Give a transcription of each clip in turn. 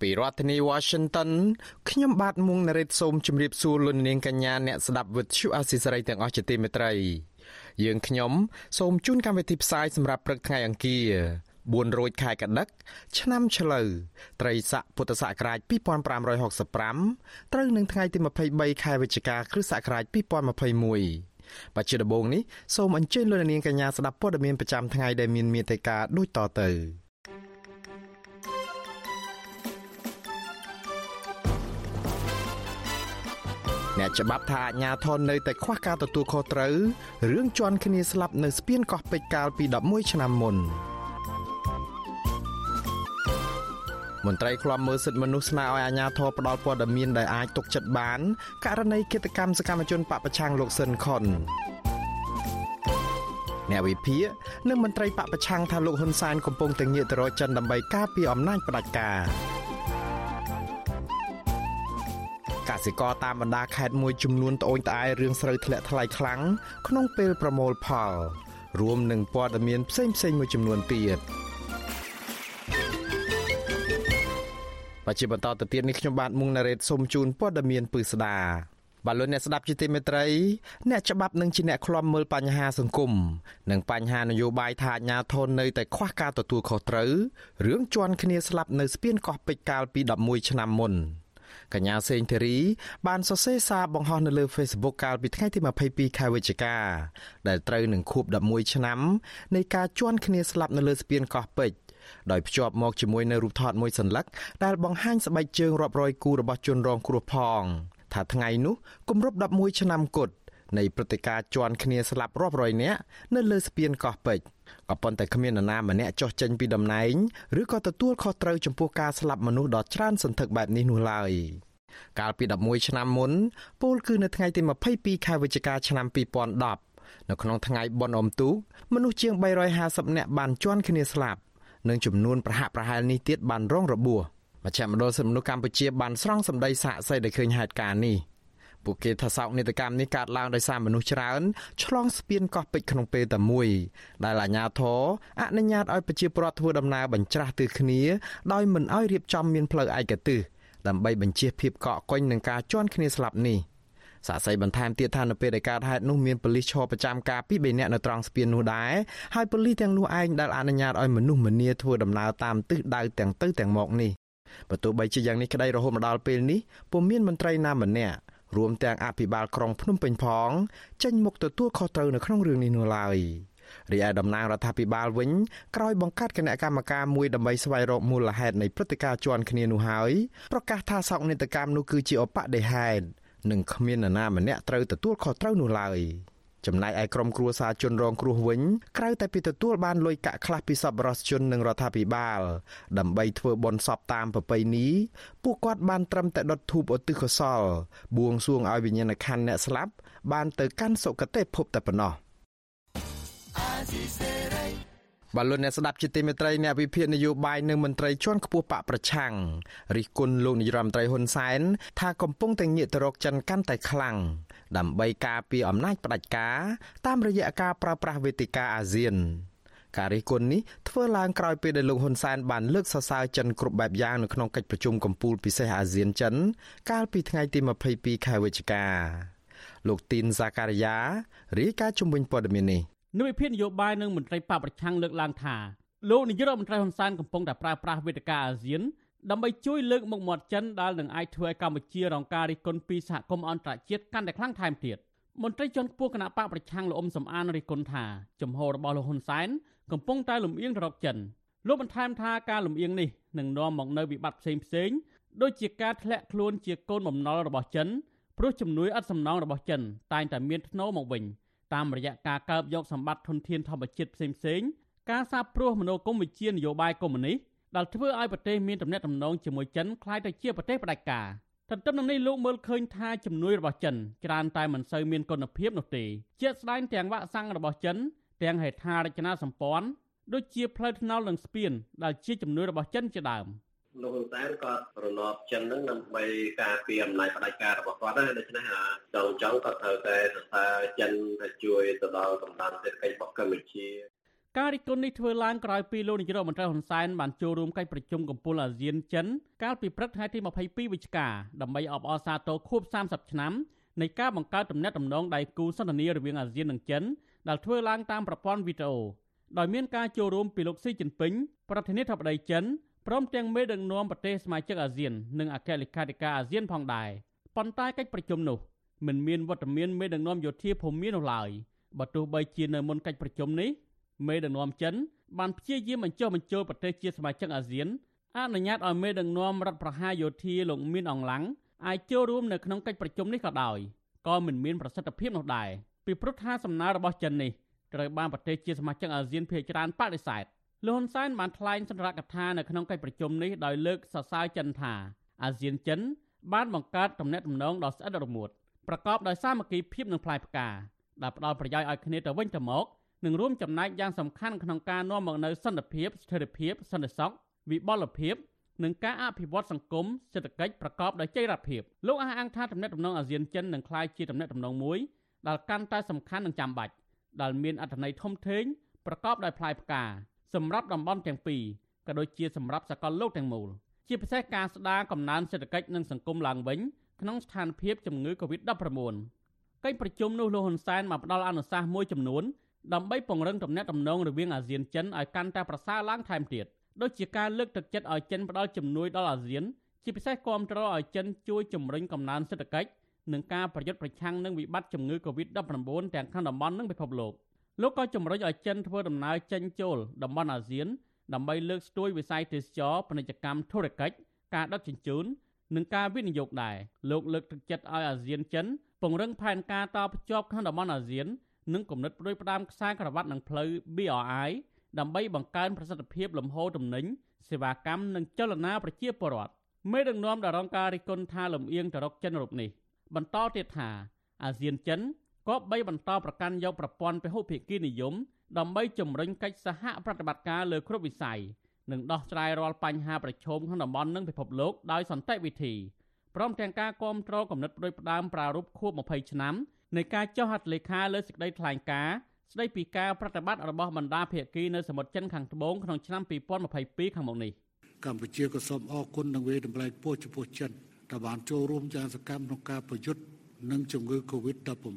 ពីរដ្ឋធានី Washington ខ្ញុំបាទមុងណារ៉េតសូមជម្រាបសួរលោកនាងកញ្ញាអ្នកស្ដាប់ Vuthu Azizi Serai ទាំងអស់ជាទីមេត្រីយើងខ្ញុំសូមជូនកម្មវិធីផ្សាយសម្រាប់ព្រឹកថ្ងៃអង្គារ4រោចខែកដិក ឆ្នាំឆ្លូវត្រីស័កពុទ្ធសករាជ2565ត្រូវនឹងថ្ងៃទី23ខែវិច្ឆិកាគ្រិស្តសករាជ2021បច្ចុប្បន្ននេះសូមអញ្ជើញលោកនាងកញ្ញាស្ដាប់ព័ត៌មានប្រចាំថ្ងៃដែលមានមេត្តាដូចតទៅ អ្នកច្បាប់ថាអាញាធននៅតែខ្វះការទទួលខុសត្រូវរឿងជន់គ្នាស្លាប់នៅស្ពានកោះពេជ្រកាលពី11ឆ្នាំមុនមន្ត្រីឃ្លាំមើលសិទ្ធិមនុស្សស្នើឲ្យអាជ្ញាធរផ្ដល់ព័ត៌មានដែលអាចទុកចិត្តបានករណីគិតកម្មសកម្មជនបពប្រឆាំងលោកស៊ិនខុនអ្នកវិភាគនិងមន្ត្រីបពប្រឆាំងថាលោកហ៊ុនសែនកំពុងតែងាកទៅរកចិនដើម្បីការពារអំណាចផ្ដាច់ការ កសិករតាមបណ្ដាខេត្តមួយចំនួនត្អូញត្អែររឿងស្រូវធ្លាក់ថ្លៃខ្លាំងក្នុងពេលប្រមូលផល រួមនឹងព័ត៌មានផ្សេងៗមួយចំនួនទៀតបច្ចុប្បន្នតទៅទៀតនេះខ្ញុំបាទមុងណារ៉េតសូមជូនព័ត៌មានពិស្ដាបាទលោកអ្នកស្ដាប់ជាទីមេត្រីអ្នកច្បាប់នឹងជាអ្នកខ្លំមើលបញ្ហាសង្គមនិងបញ្ហានយោបាយថាអាញាធននៅតែខ្វះការទទួលខុសត្រូវរឿងជន់គ្នាស្លាប់នៅស្ពានកោះពេជ្រកាលពី11ឆ្នាំមុន កញ្ញាសេងធីរី បានសរសេរសារបង្ហោះនៅលើ Facebook កាលពីថ្ងៃទី22ខែវិច្ឆិកាដែលត្រូវនឹងខួប11ឆ្នាំនៃការជន់គ្នាស្លាប់នៅលើស្ពានកោះពេជ្រដោយភ្ជាប់មកជាមួយនៅរូបថតមួយសន្លឹកដែលបង្ហាញស្បែកជើងរាប់រយគូរបស់ជនរងគ្រោះផង ថាថ្ងៃនោះគម្រប់11ឆ្នាំគត់ នៃព្រឹត្តិការណ៍ជន់គ្នាស្លាប់រាប់រយនាក់នៅលើស្ពានកោះពេជ្រក៏ប៉ុន្តែគ្មាននរណាម្នាក់ចោះចេញពីតំណែងឬក៏ទទួលខុសត្រូវចំពោះការស្លាប់មនុស្សដ៏ច្រើនសន្ធឹកបែបនេះនោះឡើយកាលពី11ឆ្នាំមុនពលគឺនៅថ្ងៃទី22ខែវិច្ឆិកាឆ្នាំ2010នៅក្នុងថ្ងៃបុណ្យអុំទូកមនុស្សជាង350នាក់បានជន់គ្នាស្លាប់និងចំនួនប្រហាក់ប្រហែលនេះទៀតបានរងរបួសមជ្ឈមណ្ឌលសិទ្ធិមនុស្សកម្ពុជាបានស្រង់សម្ដីសាកសីដែលឃើញហេតុការណ៍នេះ ពួកគេថាសោកនាដកម្មនេះកើតឡើងដោយសារមនុស្សច្រើនឆ្លងស្ពានកោះពេជ្រក្នុងពេលតែមួយដែលអាជ្ញាធរអនុញ្ញាតឲ្យប្រជាពលរដ្ឋធ្វើដំណើរបញ្ច្រាស់ទិសគ្នាដោយមិនឲ្យរៀបចំមានផ្លូវឯកទេសដើម្បីបញ្ជៀសភាពកកកុញនឹងការជន់គ្នាស្លាប់នេះសាកសីបន្ថែមទៀតថានៅពេលដែលកើតហេតុនោះមានប៉ូលីសឈរប្រចាំការពី3នាក់នៅត្រង់ស្ពាននោះដែរហើយប៉ូលីសទាំងនោះឯងដែលអនុញ្ញាតឲ្យមនុស្សម្នាធ្វើដំណើរតាមទិសដៅទាំងទៅទាំងមកនេះបើទោះបីជាយ៉ាងនេះក្តីរហូតមកដល់ពេលនេះពុំមានមន្ត្រីណាម្នាក់ រួមទាំងអភិបាលក្រុងភ្នំពេញផងចេញមុខទទួលខុសត្រូវនៅក្នុងរឿងនេះនោះឡើយរីឯតំណាងរដ្ឋាភិបាលវិញក្រោយបង្កើតគណៈកម្មការមួយដើម្បីស្វែងរកមូលហេតុនៃព្រឹត្តិការណ៍ជន់គ្នានោះហើយប្រកាសថាសោកនាដកម្មនោះគឺជាឧបដិហេតុនិងគ្មាននរណាម្នាក់ត្រូវទទួលខុសត្រូវនោះឡើយ ចំណែកឯក្រុមគ្រួសារជនរងគ្រោះវិញក្រៅតែពីទទួលបានលុយកាក់ខ្លះពីសប្បុរសជននិងរដ្ឋាភិបាល ដើម្បីធ្វើបុណ្យសពតាមប្រពៃណីពួកគាត់បានត្រឹមតែដុតធូបឧទ្ទិសកុសលបួងសួងឲ្យវិញ្ញាណក្ខន្ធអ្នកស្លាប់បានទៅកាន់សុគតិភពតែប៉ុណ្ណោះ បលូនអ្នកស្ដាប់ជាទីមេត្រីអ្នកវិភាគនយោបាយនិងមន្ត្រីជាន់ខ្ពស់បកប្រឆាំងរិះគន់លោកនាយរដ្ឋមន្ត្រីហ៊ុនសែនថាកំពុងតែងាកទៅរកចិនកាន់តែខ្លាំងដើម្បីការពារអំណាចផ្ដាច់ការតាមរយៈការប្រើប្រាស់វេទិកាអាស៊ានការរិះគន់នេះធ្វើឡើងក្រោយពេលដែលលោកហ៊ុនសែនបានលើកសរសើរចិនគ្រប់បែបយ៉ាងនៅក្នុងកិច្ចប្រជុំកំពូលពិសេសអាស៊ានចិន កាលពីថ្ងៃទី22ខែវិច្ឆិកាលោកទីនសាការីយ៉ារាយការណ៍ជំវិញព័ត៌មាននេះ និវិភាននយោបាយនិងមន្ត្រីបកប្រឆាំងលើកឡើងថាលោកនាយករដ្ឋមន្ត្រីហ៊ុនសែនកំពុងតែប្រើប្រាស់វេទិកាអាស៊ានដើម្បីជួយលើកមុខមាត់ចិនដែលនឹងអាចធ្វើឲ្យកម្ពុជារងការរិះគន់ពីសហគមន៍អន្តរជាតិកាន់តែខ្លាំងថែមទៀតមន្ត្រីជាន់ខ្ពស់គណៈបកប្រឆាំងលោកអ៊ុំសំអានរិះគន់ថាចំហរបស់លោកហ៊ុនសែនកំពុងតែលំអៀងទៅរកចិនលោកបន្ថែមថាការលំអៀងនេះនឹងនាំមកនូវវិបត្តិផ្សេងផ្សេងដូចជាការធ្លាក់ខ្លួនជាកូនបំណុលរបស់ចិនព្រោះជំនួយឥតសំណងរបស់ចិនតែងតែមានធ្នូមកវិញ តាមរយៈការកើបយកសម្បត្តិធនធានធម្មជាតិផ្សេងផ្សេងការសាបព្រោះមនោគមវិជ្ជានយោបាយកុម្មុយនីសដែលធ្វើឲ្យប្រទេសមានទំនាក់ទំនងជាមួយចិនคล้ายទៅជាប្រទេសផ្ដាច់ការ ទន្ទឹមនឹងនេះលោកមើលឃើញថាជំនួយរបស់ចិនច្រើនតែមិនសូវមានគុណភាពនោះទេជាក់ស្ដែងទាំងវ៉ាក់សាំងរបស់ចិនទាំងហេដ្ឋារចនាសម្ព័ន្ធដូចជាផ្លូវថ្នល់និងស្ពានដែលជាជំនួយរបស់ចិនជាដើម លោកហ៊ុនសែនក៏រំលាប់ចិននឹងដើម្បីការពារអំណាចផ្ដាច់ការរបស់គាត់ដែរដូច្នេះចង់ចង់ក៏ត្រូវតែសរសើរចិនទៅជួយទៅដល់កម្លាំងសេដ្ឋកិច្ចរបស់កម្ពុជាការរិះគន់នេះធ្វើឡើងក្រោយពីលោកនាយករដ្ឋមន្ត្រីហ៊ុនសែនបានចូលរួមកិច្ចប្រជុំកំពូលអាស៊ានចិនកាលពីព្រឹកថ្ងៃទី22វិច្ឆិកាដើម្បីអបអរសាទរខួប30ឆ្នាំនៃការបង្កើតទំនាក់ទំនងដៃគូសន្ទនារវាងអាស៊ាននិងចិនដែលធ្វើឡើងតាមប្រព័ន្ធវីដេអូដោយមានការចូលរួមពីលោកស៊ីជីនពីងប្រធានាធិបតីចិន ព្រមទាំងមេដឹកនាំប្រទេសសមាជិកអាស៊ាននិងអគ្គលេខាធិការអាស៊ានផងដែរប៉ុន្តែកិច្ចប្រជុំនោះមិនមានវត្តមានមេដឹកនាំយោធាភូមិមាននោះឡើយបើទោះបីជានៅមុនកិច្ចប្រជុំនេះមេដឹកនាំចិនបានព្យាយាមបញ្ចុះបញ្ចូលប្រទេសជាសមាជិកអាស៊ានអនុញ្ញាតឲ្យមេដឹកនាំរដ្ឋប្រហារយោធាលោកមានអង្លាំងអាចចូលរួមនៅក្នុងកិច្ចប្រជុំនេះក៏ដោយក៏មិនមានប្រសិទ្ធភាពនោះដែរពីព្រោះថាសំណើរបស់ចិននេះត្រូវបានប្រទេសជាសមាជិកអាស៊ានភាគច្រើនបដិសេធ លោកហ៊ុនសែនបានថ្លែងសន្ទរកថានៅក្នុងកិច្ចប្រជុំនេះដោយលើកសរសើរចិនថាអាស៊ានចិន បានបង្កើតទំនាក់ទំនងដ៏ស្អិតរមួតប្រកបដោយសាមគ្គីភាពនិងផ្លែផ្កាដែលផ្ដល់ប្រយោជន៍ឲ្យគ្នាទៅវិញទៅមកនិងរួមចំណែកយ៉ាងសំខាន់ក្នុងការនាំមកនូវសន្តិភាពស្ថិរភាពសន្តិសុខវិបលភាពនិងការអភិវឌ្ឍសង្គមសេដ្ឋកិច្ចប្រកបដោយចីរភាពលោកអះអាងថាទំនាក់ទំនងអាស៊ានចិននឹងក្លាយជាទំនាក់ទំនងមួយដែលកាន់តែសំខាន់និងចាំបាច់ដែលមានអត្ថន័យធំធេងប្រកបដោយផ្លែផ្កា សម្រាប់តំបន់ទាំងពីរក៏ដូចជាសម្រាប់សកលលោកទាំងមូលជាពិសេសការស្ដារកំណើនសេដ្ឋកិច្ចនិងសង្គមឡើងវិញក្នុងស្ថានភាពជំងឺ Covid-19 កិច្ចប្រជុំនោះលោកហ៊ុនសែនបានផ្ដល់អនុសាសន៍មួយចំនួនដើម្បីពង្រឹងទំនាក់ទំនងរវាងអាស៊ានចិនឲ្យកាន់តែប្រសើរឡើងថែមទៀតដូចជាការលើកទឹកចិត្តឲ្យចិនផ្ដល់ជំនួយដល់អាស៊ានជាពិសេសគាំទ្រឲ្យចិនជួយជំរុញកំណើនសេដ្ឋកិច្ចនិងការប្រយុទ្ធប្រឆាំងនឹងវិបត្តិជំងឺ Covid-19 ទាំងក្នុងតំបន់និងពិភពលោក លោកក៏ជំរុញឲ្យចិនធ្វើដំណើរចេញចូលតំបន់អាស៊ាន ដើម្បីលើកស្ទួយវិស័យទេសចរពាណិជ្ជកម្មធុរកិច្ចការដឹកជញ្ជូននិងការវិនិយោគដែរលោកលើកទឹកចិត្តឲ្យអាស៊ានចិនពង្រឹងផែនការតភ្ជាប់ក្នុងតំបន់អាស៊ាននិងគំនិតប្រួយផ្ដាមខ្សែក្រវ៉ាត់នឹងផ្លូវ BRI ដើម្បីបង្កើនប្រសិទ្ធភាពលំហូរទំនិញសេវាកម្មនិងចលនាប្រជាពលរដ្ឋមេដឹកនាំដែលរងការរិះគន់ថាលំអៀងទៅរកចិនរូបនេះបន្តទៀតថាអាស៊ានចិន ក៏បីបន្តប្រកាន់យកប្រព័ន្ធពហុភាគីនិយមដើម្បីជំរុញកិច្ចសហប្រតិបត្តិការលើគ្រប់វិស័យនិងដោះស្រាយរាល់បញ្ហាប្រឈមក្នុងតំបន់និងពិភពលោកដោយសន្តិវិធីព្រមទាំងការគ្រប់គ្រងគំនិតប្រួយផ្ដាមប្រារព្ធខួប20ឆ្នាំនៃការចុះហត្ថលេខាលើសេចក្តីថ្លែងការណ៍ស្តីពីការប្រតិបត្តិរបស់បណ្ដាភាគីនៅសមុទ្រចិនខាងត្បូងក្នុងឆ្នាំ2022ខាងមុខនេះកម្ពុជាក៏សូមអរគុណនិងវេតម្លៃពោះចំពោះចិនដែលបានចូលរួមយ៉ាងសកម្មក្នុងការប្រយុទ្ធ នឹងជំងឺ Covid-19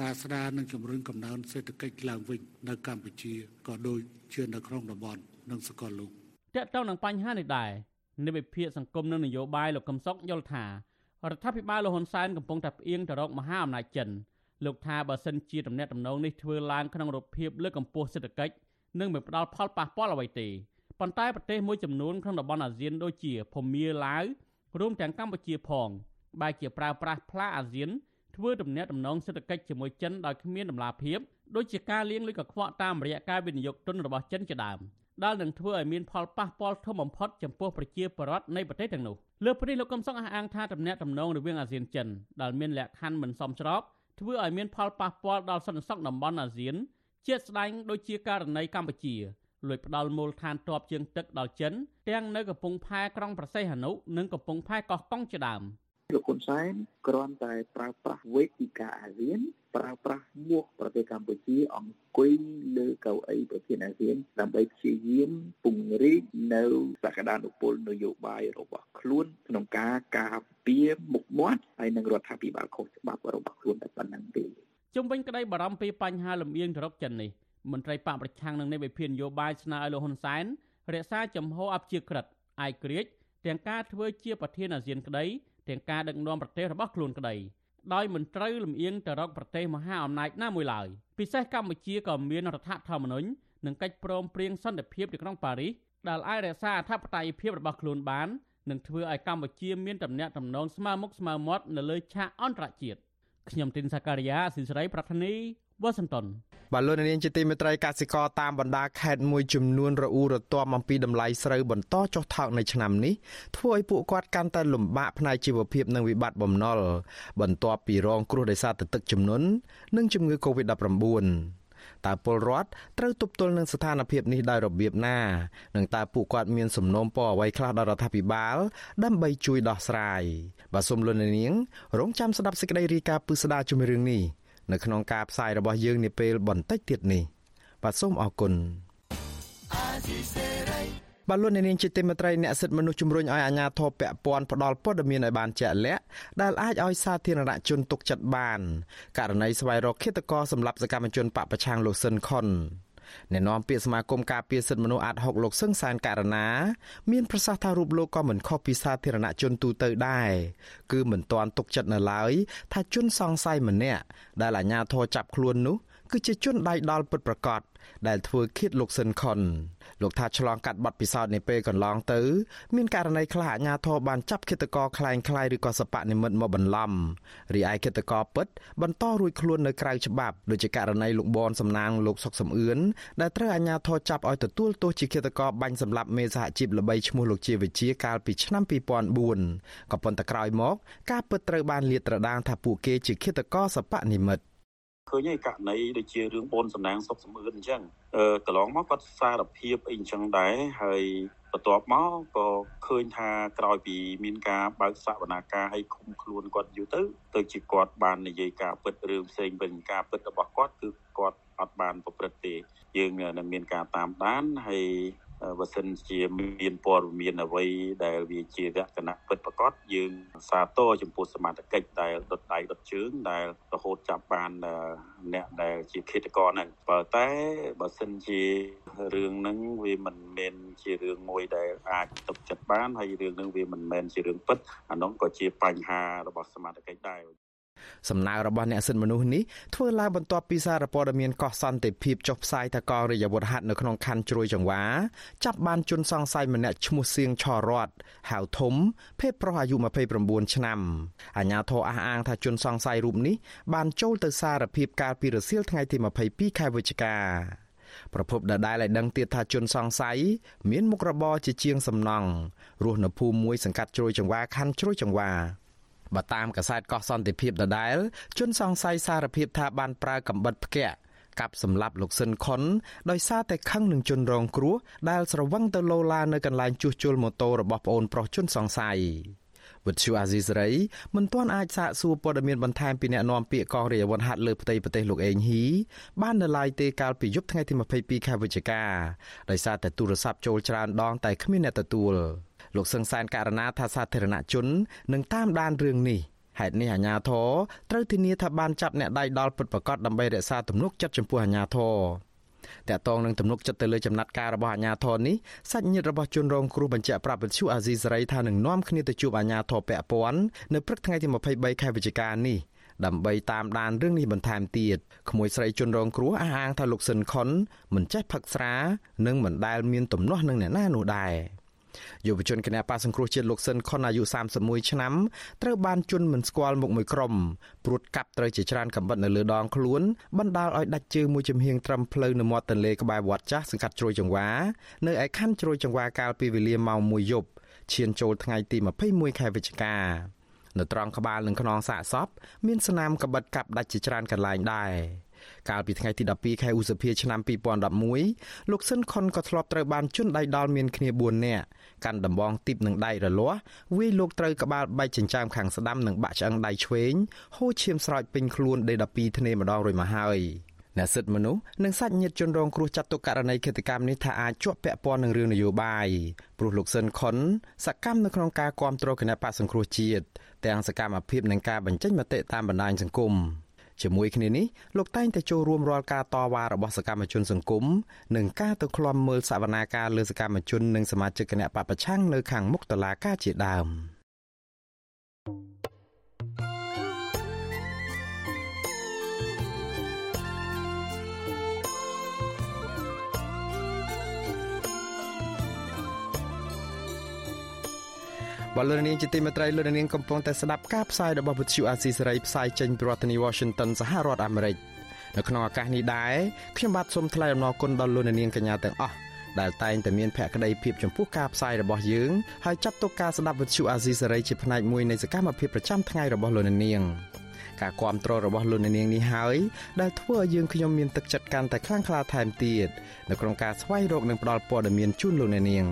ការស្ដារនិងជំរុញកំណើនសេដ្ឋកិច្ចឡើងវិញនៅកម្ពុជាក៏ដូចជានៅក្នុងតំបន់និងសកលលោកតើតើនឹងបញ្ហានេះដែរនិវិភាកសង្គមនិងនយោបាយលោកកឹមសុខយល់ថារដ្ឋាភិបាលលហ៊ុនសែនកំពុងតែផ្អៀងទៅរកមហាអំណាចចិនលោកថាបើសិនជាទំនាក់ទំនងនេះធ្វើឡើងក្នុងរូបភាពលើកកម្ពស់សេដ្ឋកិច្ចនឹងមិនផ្ដល់ផលប៉ះពាល់អ្វីទេប៉ុន្តែប្រទេសមួយចំនួនក្នុងតំបន់អាស៊ានដូចជាភូមាឡាវរួមទាំងកម្ពុជាផងបែរជាប្រើប្រាស់ផ្លាអាស៊ាន ធ្វើទំនាក់ទំនងសេដ្ឋកិច្ចជាមួយចិនដោយគ្មានដំណាភាពដូចជាការលាងលុយកខ្វក់តាមរយៈការវិនិយោគទុនរបស់ចិនជាដើមដែលនឹងធ្វើឲ្យមានផលប៉ះពាល់ធំបំផុតចំពោះប្រជាពលរដ្ឋនៃប្រទេសទាំងនោះលើពីនេះលោកកឹមសុខអះអាងថាទំនាក់ទំនងរវាងអាស៊ានចិនដែលមានលក្ខខណ្ឌមិនសមស្របធ្វើឲ្យមានផលប៉ះពាល់ដល់សន្តិសុខតំបន់អាស៊ានជាស្ដែងដូចជាករណីកម្ពុជាលួចផ្ដាល់មូលដ្ឋានទ័ពជើងទឹកដល់ចិនទាំងនៅកំពង់ផែក្រុងប្រសេះហនុនិងកំពង់ផែកោះកុងជាដើម។ លោកហ៊ុនសែនគ្រាន់តែប្រើប្រាស់វេទិកាអាស៊ានប្រើប្រាស់មុខប្រទេសកម្ពុជាអង្គុយលើកៅអីប្រធានអាស៊ានដើម្បីព្យាយាមពង្រីកនៅសក្តានុពលនយោបាយរបស់ខ្លួនក្នុងការការពារមុខមាត់ហើយនឹងរដ្ឋាភិបាលខុសច្បាប់របស់ខ្លួនតែប៉ុណ្្នឹងទេជុំវិញក្តីបារម្ភពីបញ្ហាលំអៀងទៅរកចិននេះមន្ត្រីបកប្រឆាំងនឹងនៃវិភាននយោបាយស្នើឲ្យលោកហ៊ុនសែនរក្សាចំហអព្យាក្រឹតឯករាជ្យទាំងការធ្វើជាប្រធានអាស៊ានក្តី ទាំងការដឹកនាំប្រទេសរបស់ខ្លួនក្តីដោយមិនត្រូវលំអៀងទៅរកប្រទេសមហាអំណាចណាមួយឡើយពិសេសកម្ពុជាក៏មានរដ្ឋធម្មនុញ្ញនិងកិច្ចព្រមព្រៀងសន្តិភាពនៅក្នុងប៉ារីសដែលអាចរក្សាអធិបតេយ្យភាពរបស់ខ្លួនបាននឹងធ្វើឲ្យកម្ពុជាមានទំនាក់ទំនងស្មើមុខស្មើមាត់នៅលើឆាកអន្តរជាតិខ្ញុំទីនសាការីយ៉ាស៊ីសេរីប្រធានី វ៉ាស៊ីនតោនបាទលោកនាងជាទីមេត្រីកសិករតាមបណ្ដាខេត្តមួយចំនួនរអ៊ូរទាំអំពីតម្លៃស្រូវបន្តចុះថោកនៅឆ្នាំនេះធ្វើឲ្យពួកគាត់កាន់តែលំបាកផ្នែកជីវភាពនិងវិបត្តិបំណុលបន្ទាប់ពីរងគ្រោះដោយសារទឹកជំនន់និងជំងឺ Covid-19 តើពលរដ្ឋត្រូវទប់ទល់នឹងស្ថានភាពនេះដោយរបៀបណានិងតើពួកគាត់មានសំណូមពរអ្វីខ្លះដល់រដ្ឋាភិបាល ដើម្បីជួយដោះស្រាយបាទសូមលោកនាងរងចាំស្ដាប់សេចក្តីរាយការណ៍ពិស្ដារជំរឿងនេះ នៅក្នុងការផ្សាយរបស់យើងនាពេលបន្តិចទៀតនេះបាទសូមអរគុណបាទលោកនាងជាទីមេត្រីអ្នកសិទ្ធិមនុស្សជំរុញឲ្យអាជ្ញាធរពាក់ព័ន្ធផ្ដល់ព័ត៌មានឲ្យបានជាក់លាក់ដែលអាចឲ្យសាធារណជនទុកចិត្តបានករណីស្វែងរកឃាតករសម្រាប់សកម្មជនបពប្រឆាំងលោកស៊ិនខុន អ្នកនាំពាក្យសមាគមការពារសិទ្ធិមនុស្សអាត់ហុកលោកសឹងសានករណាមានប្រសាសន៍ថារូបលោកក៏មិនខុសពីសាធារណជនទូទៅដែរគឺមិនទាន់ទុកចិត្តនៅឡើយថាជនសង្ស័យម្នាក់ដែលអាជ្ញាធរចាប់ខ្លួននោះគឺជាជនដៃដល់ពិតប្រាកដដែលធ្វើឃាតលោកស៊ិនខុន លោកថាឆ្លងកាត់បទពិសោធន៍នាពេលកន្លងទៅមានករណីខ្លះអាជ្ញាធរបានចាប់ឃាតករคล้ายคล้ายឬក៏សបនិមិត្តមកបន្លំរីឯឃាតករពិតបន្តរួចខ្លួននៅក្រៅច្បាប់ដូចជាករណីលោកបនសំណាងលោកសុកសំអឿនដែលត្រូវអាជ្ញាធរចាប់ឲ្យទទួលទោសជាឃាតករបាញ់សម្លាប់មេសហជីពល្បីឈ្មោះលោកជាវិជាកាលពីឆ្នាំ2004ក៏ប៉ុន្តែក្រោយមកការពិតត្រូវបានលាតត្រដាងថាពួកគេជាឃាតករសបនិមិត្ត ឃើញឯករណីដូចជារឿងបូនសំណាងសុកសំអឿនអញ្ចឹងអឺកន្លងមកគាត់សារភាពអីអញ្ចឹងដែរហើយបន្ទាប់មកក៏ឃើញថាក្រោយពីមានការបើកសវនាការឲ្យឃុំខ្លួនគាត់យូរទៅទៅជាគាត់បាននិយាយការពិតរឿងផ្សេងវិញការពិតរបស់គាត់គឺគាត់អត់បានប្រព្រឹត្តទេយើងនឹងមានការតាមដានហើយ បើសិនជាមានព័ត៌មានអ្វីដែលវាជាលក្ខណៈពិតប្រាកដយើងសាទរចំពោះសមត្ថកិច្ចដែលដុតដៃដុតជើងដែលរហូតចាប់បានអ្នកដែលជាឃាតករហ្នឹងបើតែបើសិនជារឿងហ្នឹងវាមិនមែនជារឿងមួយដែលអាចទុកចិត្តបានហើយរឿងហ្នឹងវាមិនមែនជារឿងពិតអានោះក៏ជាបញ្ហារបស់សមត្ថកិច្ចដែរ សំណើរបស់អ្នកសិទ្ធិមនុស្សនេះធ្វើឡើងបន្ទាប់ពីសារព័ត៌មានកោះសន្តិភាពចុះផ្សាយថាកងរាជអាវុធហត្ថនៅក្នុងខណ្ឌជ្រោយចង្វាចាប់បានជនសង្ស័យម្នាក់ឈ្មោះសៀងឆរតហៅធំ ភេទប្រុសអាយុ29ឆ្នាំអាជ្ញាធរអះអាងថាជនសង្ស័យរូបនេះបានចូលទៅសារភាពកាលពីរសៀលថ្ងៃទី22ខែវិច្ឆិកាប្រពន្ធដដែលឲ្យដឹងទៀតថាជនសង្ស័យមានមុខរបរជាជាងសំណង់រស់នៅភូមិមួយសង្កាត់ជ្រោយចង្វាខណ្ឌជ្រោយចង្វា បើតាមកសែតកោះសន្តិភាពដដែលជនសង្ស័យសារភាពថាបានប្រើកំបិតផ្គាក់កាប់សម្លាប់លោកស៊ិនខុនដោយសារតែខឹងនឹងជនរងគ្រោះដែលស្រវឹងទៅលោឡានៅកន្លែងជួសជុលម៉ូតូរបស់ប្អូនប្រុសជនសង្ស័យវិទ្យុអាស៊ីសេរីមិនទាន់អាចសាកសួរព័ត៌មានបន្ថែមពីអ្នកនាំពាក្យកងរាជអាវុធហត្ថលើផ្ទៃប្រទេសលោកអេងហ៊ីបាននៅឡើយទេកាលពីយប់ថ្ងៃទី22ខែវិច្ឆិកាដោយសារតែទូរស័ព្ទចូលច្រើនដងតែគ្មានអ្នកទទួល លោកសឹងសានករណីថាសាធារណជននឹងតាមដានរឿងនេះហេតុនេះអាជ្ញាធរត្រូវធានាថាបានចាប់អ្នកដៃដល់ពិតប្រាកដដើម្បីរក្សាទំនុកចិត្តចំពោះអាជ្ញាធរតកតងនឹងទំនុកចិត្តទៅលើចំណាត់ការរបស់អាជ្ញាធរនេះសាច់ញាតិរបស់ជនរងគ្រោះបញ្ជាក់ប្រាប់វិទ្យុអាស៊ីសេរីថានឹងនាំគ្នាទៅជួបអាជ្ញាធរពាក់ព័ន្ធនៅព្រឹកថ្ងៃទី23ខែវិច្ឆិកានេះដើម្បីតាមដានរឿងនេះបន្ថែមទៀតក្មួយស្រីជនរងគ្រោះអះអាងថាលោកស៊ិនខុនមិនចេះផឹកស្រា និងមិនដែលមានទំនាស់នឹងអ្នកណានោះដែរ យុវជនគណបកសង្គ្រោះជាតិលោកស៊ិនខុនអាយុ31ឆ្នាំត្រូវបានជន់មិនស្គាល់មុខមួយក្រុមព្រួតកាប់ត្រូវជាច្រើនកំបិតនៅលើដងខ្លួនបណ្ដាលឲ្យដាច់ជើងមួយចំហៀងត្រឹមផ្លូវនៅមាត់ទន្លេក្បែរវត្តចាស់សង្កាត់ជ្រោយចង្វានៅឯខណ្ឌជ្រោយចង្វាកាលពីវេលាម៉ោង1យប់ឈានចូលថ្ងៃទី21ខែវិច្ឆិកានៅត្រង់ក្បាលនិងខ្នងសាកសពមានស្នាមកបិតកាប់ដាច់ជាច្រើនកន្លែងដែរ កាលពីថ្ងៃទី12ខែឧសភាឆ្នាំ2011លោកស៊ិនខុនក៏ធ្លាប់ត្រូវបានជន់ដៃដល់មានគ្នា4នាក់កាន់ដំបងទីបនឹងដៃរលាស់វាយលោកត្រូវក្បាលបែកចិញ្ចើមខាងស្ដាំនិងបាក់ឆ្អឹងដៃឆ្វេងហូរឈាមស្រោចពេញខ្លួនដេ12ធ្នេម្ដងរួចមកហើយអ្នកសិទ្ធិមនុស្សនិងសាច់ញាតិជនរងគ្រោះចាត់ទុកករណីឃាតកម្មនេះថាអាចជាប់ពាក់ព័ន្ធនឹងរឿងនយោបាយព្រោះលោកស៊ិនខុនសកម្មនៅក្នុងការគ្រប់គ្រងគណៈបកសង្គ្រោះជាតិទាំងសកម្មភាពនិងការបញ្ចេញមតិតាមបណ្ដាញសង្គម ជាមួយគ្នានេះលោកតែងតែចូលរួមរាល់ការតវ៉ារបស់សកម្មជនសង្គមនិងការទៅឃ្លាំមើលសវនាការលើសកម្មជននិងសមាជិកគណៈបពប្រឆាំងនៅខាងមុខតុលាការជាដើម។ បលរនាងជាទីមេត្រីលោកនាងកំពុងតែស្ដាប់ការផ្សាយរបស់វិទ្យុអាស៊ីសេរីផ្សាយចេញពីរដ្ឋធានី Washington សហរដ្ឋអាមេរិកនៅក្នុងឱកាសនេះដែរខ្ញុំបាទសូមថ្លែងអំណរគុណដល់លោកនាងកញ្ញាទាំងអស់ដែលតែងតែមានភក្ដីភាពចំពោះការផ្សាយរបស់យើងហើយចាត់ទុកការស្ដាប់វិទ្យុអាស៊ីសេរីជាផ្នែកមួយនៃសកម្មភាពប្រចាំថ្ងៃរបស់លោកនាងការគ្រប់គ្រងរបស់លោកនាងនេះហើយដែលធ្វើឲ្យយើងខ្ញុំមានទឹកចិត្តកាន់តែខ្លាំងក្លាថែមទៀតនៅក្នុងការស្វែងរកនិងផ្តល់ព័ត៌មានជូនលោកនាង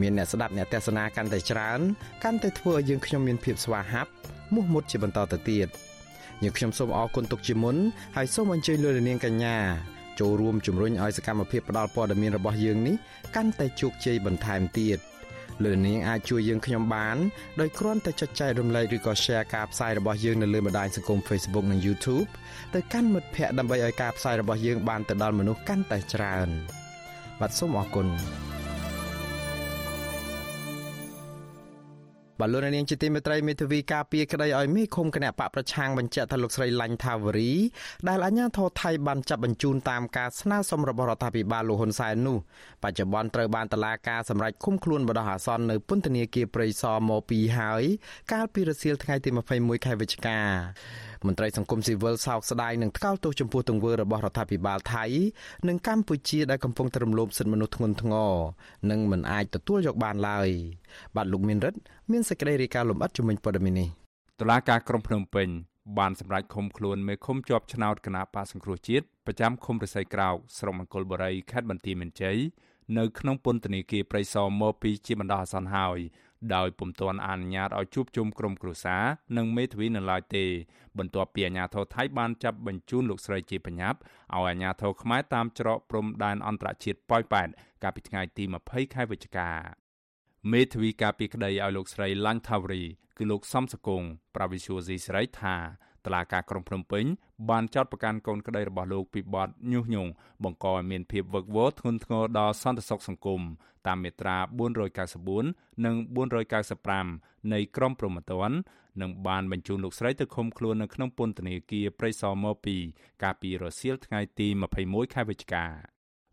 មានអ្នកស្ដាប់អ្នកទស្សនាកាន់តែច្រើនកាន់តែធ្វើឲ្យយើងខ្ញុំមានភាពស្វាហាប់មោះមុតជាបន្តទៅទៀតយើងខ្ញុំសូមអរគុណទុកជាមុនហើយសូមអញ្ជើញលោកនាងកញ្ញាចូលរួមជំរុញឲ្យសកម្មភាពផ្តល់ព័ត៌មានរបស់យើងនេះកាន់តែជោគជ័យបន្ថែមទៀតលោកនាងអាចជួយយើងខ្ញុំបានដោយគ្រាន់តែចុចចែករំលែកឬក៏ Share ការផ្សាយរបស់យើងនៅលើបណ្ដាញសង្គម Facebook និង YouTube ទៅកាន់មិត្តភ័ក្តិដើម្បីឲ្យការផ្សាយរបស់យើងបានទៅដល់មនុស្សកាន់តែច្រើនបាទសូមអរគុណ បលូននាងជាទីមេត្រីមេធាវីការពារក្តីឲ្យមេឃុំគណៈបកប្រឆាំងបញ្ជាក់ថាលោកស្រីឡាញ់ថាវរីដែលអាជ្ញាធរថៃបានចាប់បញ្ជូនតាមការស្នើសុំរបស់រដ្ឋាភិបាលលោកហ៊ុនសែននោះបច្ចុប្បន្នត្រូវបានតឡាការសម្រេចឃុំខ្លួនបដិអាសន្ននៅពន្ធនាគារព្រៃសរមកពីហើយកាលពីរសៀលថ្ងៃទី21ខែវិច្ឆិកា មន្ត្រីសង្គមស៊ីវិលសោកស្ដាយនឹងថ្កោលទោសចំពោះទង្វើរបស់រដ្ឋាភិបាលថៃនិងកម្ពុជាដែលកំពុងតែរំលោភសិទ្ធិមនុស្សធ្ងន់ធ្ងរនិងមិនអាចទទួលយកបានឡើយបាទលោកមានរិទ្ធមានសេចក្តីរាយការណ៍លម្អិតជំនាញព័ត៌មាននេះតុលាការក្រុងភ្នំពេញបានសម្រេចឃុំខ្លួនមេឃុំជាប់ឆ្នោតគណៈបកសង្គ្រោះជាតិប្រចាំឃុំរស័យក្រោកស្រុកមង្គលបុរីខេត្តបន្ទាយមានជ័យនៅក្នុងពន្ធនាគារព្រៃសរមកពីជាបណ្ដោះអាសន្នហើយ ដោយពុំទាន់អនុញ្ញាតឲ្យជួបជុំក្រុមគ្រួសារនិងមេធាវីនៅឡើយទេ បន្ទាប់ពីអាជ្ញាធរថៃបានចាប់បញ្ជូនលោកស្រីជាបញ្ញត្តិឲ្យអាជ្ញាធរខ្មែរតាមច្រកព្រំដែនអន្តរជាតិប៉ោយប៉ែតកាលពីថ្ងៃទី20ខែវិច្ឆិកាមេធាវីការពីក្តីឲ្យលោកស្រីឡាញ់ថាវរីគឺលោកសំសកុងប្រាវិសុយស៊ីស្រីថា តឡាការក្រុងភ្នំពេញបានចោទប្រកាន់កូនក្តីរបស់លោកពីបទញុះញង់បង្កឲ្យមានភាពវឹកវរធ្ងន់ធ្ងរដល់សន្តិសុខសង្គមតាមមាត្រា494និង495នៃក្រមព្រហ្មទណ្ឌនិងបានបញ្ជូនលោកស្រីទៅឃុំខ្លួននៅក្នុងពន្ធនាគារព្រៃសរមកពីកាលពីរសៀលថ្ងៃទី21ខែវិច្ឆិកា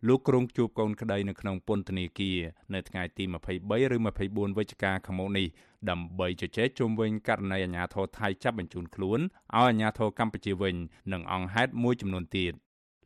លោកក្រុងជួបកូនក្តីនៅក្នុងពន្ធនាគារនៅថ្ងៃទី23ឬ24វិច្ឆិកាខាងមុខនេះដើម្បីជជែកជុំវិញករណីអាញាធរថៃចាប់បញ្ជូនខ្លួនឲ្យអាញាធរកម្ពុជាវិញនិងអង្គហេតុមួយចំនួនទៀត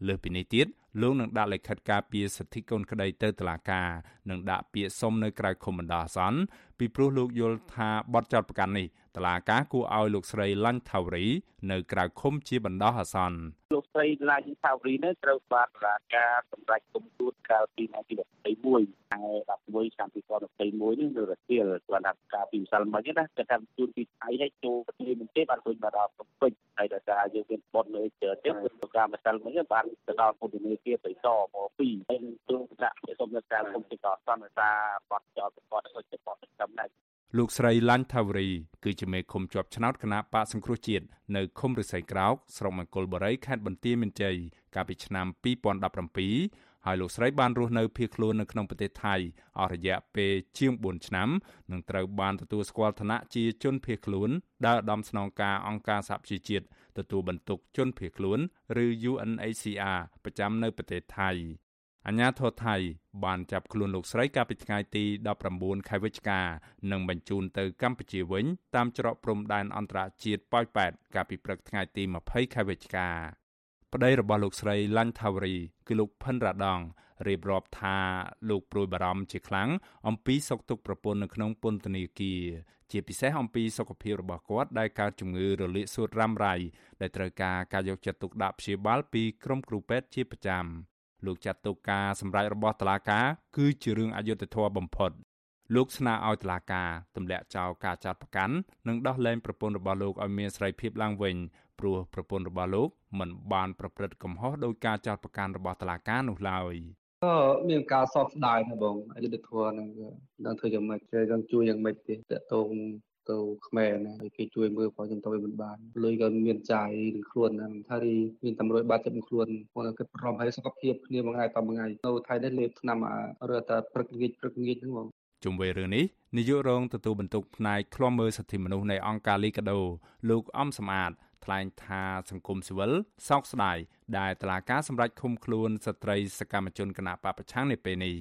លើសពីនេះទៀតលោកនឹងដាក់លិខិតការពីសិទ្ធិកូនក្តីទៅតុលាការនិងដាក់ពាក្យសុំនៅក្រៅឃុំបណ្ដោះអាសន្នពីព្រោះលោកយល់ថាបទចោទប្រកាន់នេះ តឡាការគួរឲ្យលោកស្រីឡាញ់ថាវរីនៅក្រៅឃុំជាបណ្ដោះអាសន្នលោកស្រីឡាញ់ថាវរីនេះត្រូវបានតឡាការសម្រេចគុំទួតកាលពីថ្ងៃទី21ខែ11ឆ្នាំ2021នេះនៅរសៀលគាត់ថាការពីម្សិលមិញណាគាត់ថាជួនពីថៃឲ្យចូលប្រទេសមិនទេបានឃើញមកដល់ភ្នំពេញហើយដោយសារយើងមានបនលើជើទៀតគឺការម្សិលមិញបានទៅដល់ពុទ្ធនីគាបៃតមក2ហើយនឹងទូដាក់សុំនៅការគុំទីកសន្និតាបត់ចោលប្រព័ន្ធឲ្យទៅបត់តំណែង លោកស្រីឡាញ់ថាវរីគឺជាមេឃុំជាប់ឆ្នោតគណៈបកសង្គ្រោះជាតិនៅឃុំរិស័យក្រោកស្រុកមង្គលបុរីខេត្តបន្ទាយមានជ័យកាលពីឆ្នាំ2017ហើយលោកស្រីបានរស់នៅភៀសខ្លួននៅក្នុងប្រទេសថៃអស់រយៈពេលជាង4ឆ្នាំនិងត្រូវបានទទួលស្គាល់ឋានៈជាជនភៀសខ្លួនដែលឧត្តមស្នងការអង្គការសហប្រជាជាតិទទួលបន្ទុកជនភៀសខ្លួន ឬ UNHCR ប្រចាំនៅប្រទេសថៃ អាញាធរថៃបានចាប់ខ្លួនលោកស្រីកាលពីថ្ងៃទី19ខែវិច្ឆិកានិងបញ្ជូនទៅកម្ពុជាវិញតាមច្រកព្រំដែនអន្តរជាតិប៉ោយប៉ែតកាលពីព្រឹកថ្ងៃទី20ខែវិច្ឆិកាប្តីរបស់លោកស្រីឡាញ់ថាវរីគឺលោកផិនរ៉ាដងរៀបរាប់ថាលោកព្រួយបារម្ភជាខ្លាំងអំពីសុខទុក្ខប្រពន្ធនៅក្នុងពន្ធនាគារជាពិសេសអំពីសុខភាពរបស់គាត់ដែលកើតជំងឺរលាកសួតរ៉ាំរ៉ៃដែលត្រូវការការយកចិត្តទុកដាក់ព្យាបាលពីក្រុមគ្រូពេទ្យជាប្រចាំ។ លោកចាត់ទុកការសម្រេចរបស់តុលាការគឺជារឿងអយុត្តិធម៌បំផុតលោកស្នើឲ្យតុលាការទម្លាក់ចោលការចាត់ប្រកាន់និងដោះលែងប្រពន្ធរបស់លោកឲ្យមានសេរីភាពឡើងវិញព្រោះប្រពន្ធរបស់លោកមិនបានប្រព្រឹត្តកំហុសដោយការចាត់ប្រកាន់របស់តុលាការនោះឡើយក៏មានការសោកស្ដាយណាបងអយុធធម៌នឹងនឹងធ្វើយ៉ាងម៉េចគេនឹងជួយយ៉ាងម៉េចទេតកតង ទៅខ្មែរណាហើយគេជួយមើលផងខ្ញុំទៅមិនបានលុយក៏មានចាយនឹងខ្លួនហ្នឹងថារីមានតម្រួយបាត់ចិត្តនឹងខ្លួនគាត់គិតប្រំហើយសុខភាពគ្នាមួយថ្ងៃតមួយថ្ងៃនៅថៃនេះលេបឆ្នាំអារើតែព្រឹកងាចព្រឹកងាចហ្នឹងបងជុំវិញរឿងនេះនាយករងទទួលបន្ទុកផ្នែកឃ្លាំមើលសិទ្ធិមនុស្សនៃអង្គការលីកាដូលោកអំសំអាតថ្លែងថាសង្គមស៊ីវិលសោកស្ដាយដែលតឡាការសម្រេចឃុំខ្លួនស្ត្រីសកម្មជនគណៈបពប្រឆាំងនៅពេលនេះ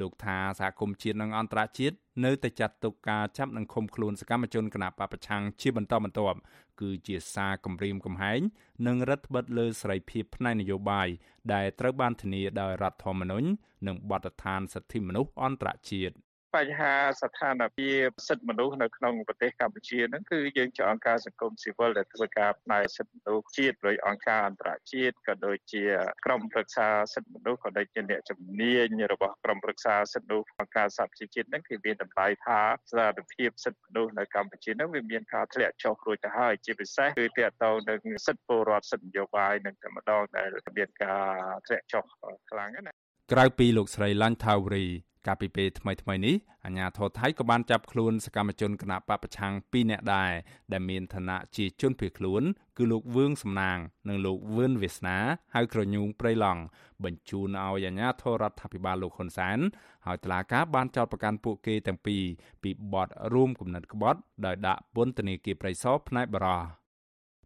លោកថាសហគមន៍ជាតិនិងអន្តរជាតិនៅតែចាត់ទុកការចាប់និងឃុំខ្លួនសកម្មជនគណបកប្រឆាំងជាបន្តបន្ទាប់គឺជាសារគំរាមកំហែងនិងរដ្ឋបិទលើសេរីភាពផ្នែកនយោបាយដែលត្រូវបានធានាដោយរដ្ឋធម្មនុញ្ញនិងបទដ្ឋានសិទ្ធិមនុស្សអន្តរជាតិ បញ្ហាស្ថានភាពសិទ្ធិមនុស្សនៅក្នុងប្រទេសកម្ពុជាហ្នឹងគឺយើងជាអង្គការសង្គមស៊ីវិលដែលធ្វើការផ្នែកសិទ្ធិមនុស្សជាតិដោយអង្គការអន្តរជាតិក៏ដូចជាក្រុមប្រឹក្សាសិទ្ធិមនុស្សក៏ដូចជាអ្នកជំនាញរបស់ក្រុមប្រឹក្សាសិទ្ធិមនុស្សអង្គការសហប្រជាជាតិហ្នឹងគឺមានតម្លៃថាស្ថានភាពសិទ្ធិមនុស្សនៅកម្ពុជាហ្នឹងវាមានការធ្លាក់ចុះរួចទៅហើយជាពិសេសគឺទាក់ទងនឹងសិទ្ធិពលរដ្ឋសិទ្ធិនយោបាយនឹងតែម្ដងដែលមានការធ្លាក់ចុះខ្លាំងណាក្រៅពីលោកស្រីឡាញ់ថាវរី កាលពីពេលថ្មីថ្មីនេះអាជ្ញាធរថៃក៏បានចាប់ខ្លួនសកម្មជនគណបកប្រឆាំង2នាក់ដែរដែលមានឋានៈជាជនភៀសខ្លួន គឺលោកវឿងសំណាង និងលោកវឿនវាសនាហៅក្រញូងព្រៃឡង់បញ្ជូនឲ្យអាជ្ញាធររដ្ឋាភិបាលលោកហ៊ុនសែនហើយតុលាការបានចោទប្រកាន់ពួកគេទាំងពីរពីបទរួមគំនិតក្បត់ដោយដាក់ពន្ធនាគារព្រៃសរផ្នែកបរោះ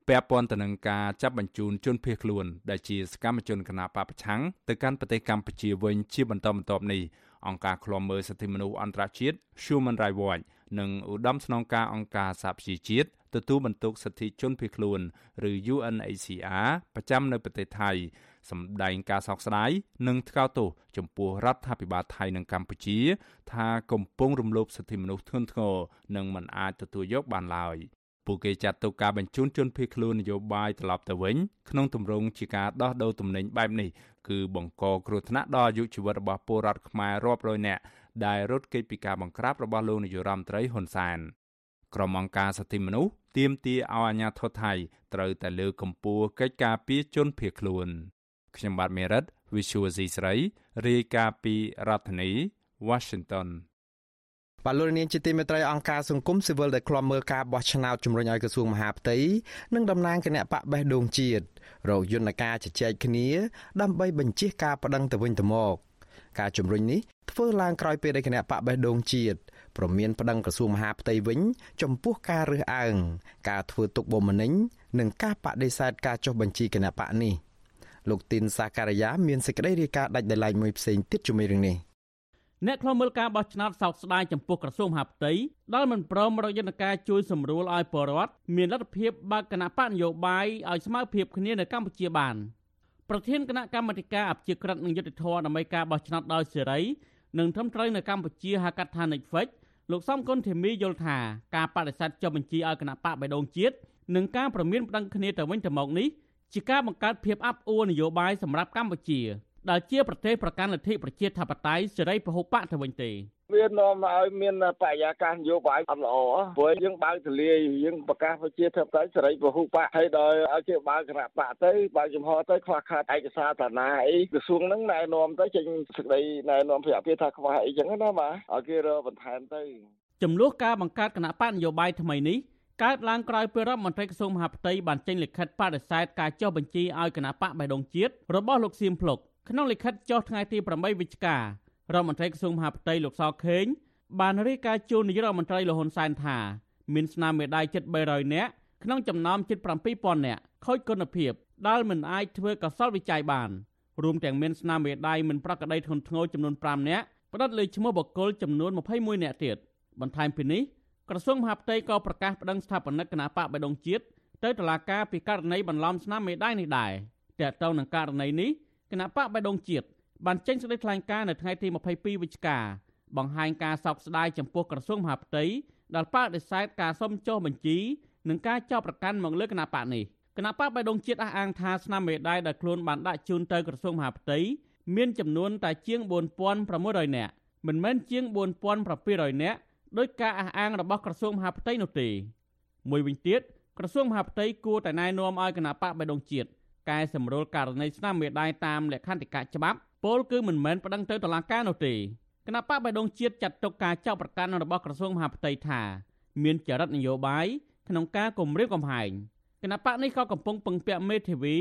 ពាក់ព័ន្ធទៅនឹងការចាប់បញ្ជូនជនភៀសខ្លួនដែលជាសកម្មជនគណបកប្រឆាំងទៅកាន់ប្រទេសកម្ពុជាវិញជាបន្តបន្ទាប់នេះ អង្គការឃ្លាំមើលសិទ្ធិមនុស្សអន្តរជាតិ Human Rights Watch និងឧត្តមស្នងការអង្គការសហប្រជាជាតិទទួលបន្ទុកសិទ្ធិជនភៀសខ្លួនឬ UNHCR ប្រចាំនៅប្រទេសថៃសម្ដែងការសោកស្ដាយនិងថ្កោលទោសចំពោះរដ្ឋាភិបាលថៃនិងកម្ពុជា ថាកំពុងរំលោភសិទ្ធិមនុស្សធ្ងន់ធ្ងរនិងមិនអាចទទួលយកបានឡើយពួកគេចាត់ទុកការបញ្ជូនជនភៀសខ្លួននយោបាយត្រឡប់ទៅវិញក្នុងទម្រង់ជាការដោះដូរទំនិញបែបនេះ គឺបង្កគ្រោះថ្នាក់ដល់អាយុជីវិតរបស់ពលរដ្ឋខ្មែររាប់រយនាក់ដែលរត់គេចពីការបង្ក្រាបរបស់លោកនាយរដ្ឋមន្ត្រីហ៊ុនសែនក្រុមអង្គការសិទ្ធិមនុស្សទាមទារឲ្យអាជ្ញាធរថៃត្រូវតែលើកកម្ពស់កិច្ចការពារជនភៀសខ្លួនខ្ញុំបាទមេរិត Visual C ស្រីរាយការណ៍ពីរដ្ឋធានី Washington បាទលោកនាងជាទីមេត្រីអង្គការសង្គមស៊ីវិលដែលខ្លំមើលការបោះឆ្នោតជំរុញឲ្យក្រសួងមហាផ្ទៃនិងតំណាងគណៈបកបេះដូងជាតិ រកយន្តការជជែកគ្នា ដើម្បីបញ្ជាការប្តឹងទៅវិញទៅមកការជំរុញនេះធ្វើឡើងក្រោយពេលដែលគណៈបកបេះដូងជាតិប្រមានប្តឹងក្រសួងមហាផ្ទៃវិញ ចំពោះការរើសអើងការធ្វើទុកបុកម្នេញនិងការបដិសេធការចុះបញ្ជីគណៈបកនេះលោកទីនសាការីយ៉ាមានសេចក្តីរាយការណ៍ដាច់ដោយឡែកមួយផ្សេងទៀតជាមួយរឿងនេះ អ្នកខ្លមើលការបោះឆ្នោតសោកស្ដាយចំពោះក្រសួងមហាផ្ទៃដែលមិនព្រមរកយន្តការជួយសម្រួលឲ្យពលរដ្ឋមានលទ្ធភាពបើកគណៈបកនយោបាយឲ្យស្មើភាពគ្នានៅកម្ពុជាបានប្រធានគណៈកម្មាធិការអព្យាក្រឹតនិងយុតិធធដើម្បីការបោះឆ្នោតដោយសេរីនិងត្រឹមត្រូវនៅកម្ពុជាហៅកាត់ថា Netflix លោកសំគុណធីមីយល់ថាការបដិសេធចុះបញ្ជីឲ្យគណៈបកបៃដងជាតិនិងការប្រមានប្តឹងគ្នាទៅវិញទៅមកនេះជាការបង្កើតភាពអាប់អួរនយោបាយសម្រាប់កម្ពុជា ដែលជាប្រទេសប្រកាន់លទ្ធិប្រជាធិបតេយ្យសេរីពហុបកទៅវិញទេវានាំឲ្យមានបរិយាកាសនយោបាយអត់ល្អព្រោះយើងបើកទលាយយើងប្រកាសប្រជាធិបតេយ្យសេរីពហុបកហើយដល់ឲ្យគេបើកគណៈបកទៅបើកចំហទៅខ្វះខាតឯកសារតាណាអីក្រសួងហ្នឹងណែនាំទៅចេញសេចក្តីណែនាំព្រះអភិថាខ្វះអីចឹងណាបាទឲ្យគេរកបន្ថែមទៅចំនួនការបង្កើតគណៈបកនយោបាយថ្មីនេះកើតឡើងក្រោយពេលរដ្ឋមន្ត្រីក្រសួងមហាផ្ទៃបានចេញលិខិតបដិសេធការចុះបញ្ជីឲ្យគណៈបកបៃដងជាតិរបស់លោកសៀមភ្លុក ក្នុងលិខិតចុះថ្ងៃទី8វិច្ឆិការដ្ឋមន្ត្រីក្រសួងមហាផ្ទៃលោកសខេងបានរាយការណ៍ជូននាយករដ្ឋមន្ត្រីលហ៊ុនសែនថាមានស្នាមមេដាយជិត300នាក់ក្នុងចំណោមជិត7000នាក់ខូចគុណភាពដែលមិនអាចធ្វើកសលវិច័យបានរួមទាំងមានស្នាមមេដាយមិនប្រក្រតីធ្ងន់ធ្ងរចំនួន5នាក់ផ្ដិតលើឈ្មោះបុគ្គលចំនួន21នាក់ទៀតបន្ថែមពីនេះក្រសួងមហាផ្ទៃក៏ប្រកាសប្តឹងស្ថាបនិកគណៈបកបៃដងជាតិទៅតុលាការពីករណីបន្លំស្នាមមេដាយនេះដែរតែទៅនឹងករណីនេះ គណៈបកបៃដងជាតិបានចេញសេចក្តីថ្លែងការណ៍នៅថ្ងៃទី22វិច្ឆិកាបង្ហាញការសោកស្ដាយចំពោះក្រសួងមហាផ្ទៃដែលបដិសេធការសុំចុះបញ្ជីនិងការចោទប្រកាន់មកលើគណៈបកនេះគណៈបកបៃដងជាតិអះអាងថាស្នាមមេដាយដែលខ្លួនបានដាក់ជូនទៅក្រសួងមហាផ្ទៃមានចំនួនតែជាង4600នាក់មិនមែនជាង4700នាក់ដោយការអះអាងរបស់ក្រសួងមហាផ្ទៃនោះទេមួយវិញទៀតក្រសួងមហាផ្ទៃគួរតែណែនាំឲ្យគណៈបកបៃដងជាតិ កែសម្រួលករណីស្នាមមេដាយតាមលក្ខន្តិកៈច្បាប់ពលគឺមិនមែនប្តឹងទៅតុលាការនោះទេគណៈបកបៃដងជាតិចាត់ទុកការចោទប្រកាន់របស់ក្រសួងមហាផ្ទៃថា មានចរិតនយោបាយក្នុងការគម្រាមកំហែងគណៈបកនេះក៏កំពុងពឹងពាក់មេធាវី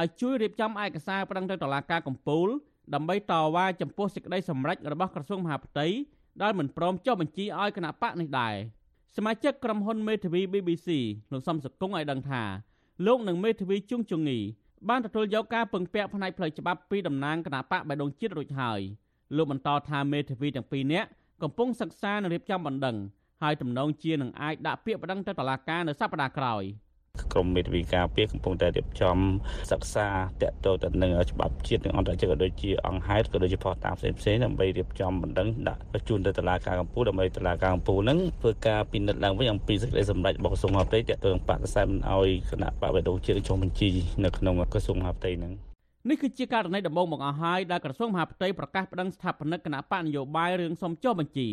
ឲ្យជួយរៀបចំឯកសារប្តឹងទៅតុលាការកំពូលដើម្បីតវ៉ាចំពោះសេចក្តីសម្រេចរបស់ក្រសួងមហាផ្ទៃដែលមិនព្រមចុះបញ្ជីឲ្យគណៈបកនេះដែរសមាជិកក្រុមហ៊ុនមេធាវី BBC លោកសំសកុងឲ្យដឹងថា លោកនិងមេធាវីជុងជងីបានទទួលយកការពឹងពាក់ផ្នែកផ្លូវច្បាប់ពីតំណាងគណៈបកបៃដងជាតិរួចហើយលោកបន្តថាមេធាវីទាំងពីរនាក់កំពុងសិក្សានិងរៀបចំបណ្ដឹងហើយទំនងជានឹងអាចដាក់ពាក្យបណ្ដឹងទៅតុលាការនៅសប្តាហ៍ក្រោយ។ ក្រមមេធាវីការពារកំពុងតែរៀបចំសិក្សាតកតទៅនឹងច្បាប់ជាតិនិងអន្តរជាតិក៏ដូចជាអង្គហេតុក៏ដូចជាផុសតាមផ្សេងផ្សេងដើម្បីរៀបចំបណ្ដឹងដាក់ជូនទៅតុលាការកំពូលដើម្បីតុលាការកំពូលនឹងធ្វើការពិនិត្យឡើងវិញអំពីសេចក្តីសម្រេចរបស់ក្រសួងមហាផ្ទៃតកតងបដិសេធមិនឲ្យគណៈបព្វេដងជាតិចុះបញ្ជីនៅក្នុងក្រសួងមហាផ្ទៃនឹងនេះគឺជាករណីដំបូងមកអស់ហើយដែលក្រសួងមហាផ្ទៃប្រកាសប្តឹងស្ថាបនិកគណៈបកនយោបាយរឿងសុំចុះបញ្ជី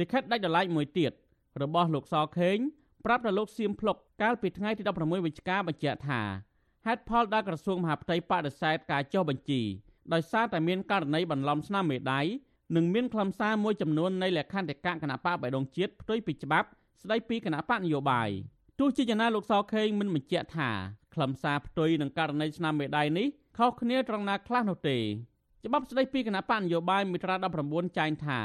លិខិតដាច់ដライមួយទៀតរបស់លោកសខេង ប្រាប់ដល់លោកសៀមភ្លុកកាលពីថ្ងៃទី16វិច្ឆិកាបញ្ជាក់ថាហេតុផលដែលក្រសួងមហាផ្ទៃបដិសេធការចុះបញ្ជីដោយសារតែមានករណីបន្លំស្នាមមេដៃនិងមានខ្លឹមសារមួយចំនួននៃលក្ខន្តិកៈគណៈបកបៃដងជាតិផ្ទុយពីច្បាប់ស្ដីពីគណៈបកនយោបាយទោះជាយ៉ាងណាលោកសខេងមិនបញ្ជាក់ថាខ្លឹមសារផ្ទុយនឹងករណីស្នាមមេដៃនេះខុសគ្នាត្រង់ណាខ្លះនោះទេច្បាប់ស្ដីពីគណៈបកនយោបាយមាត្រា19ចែងថា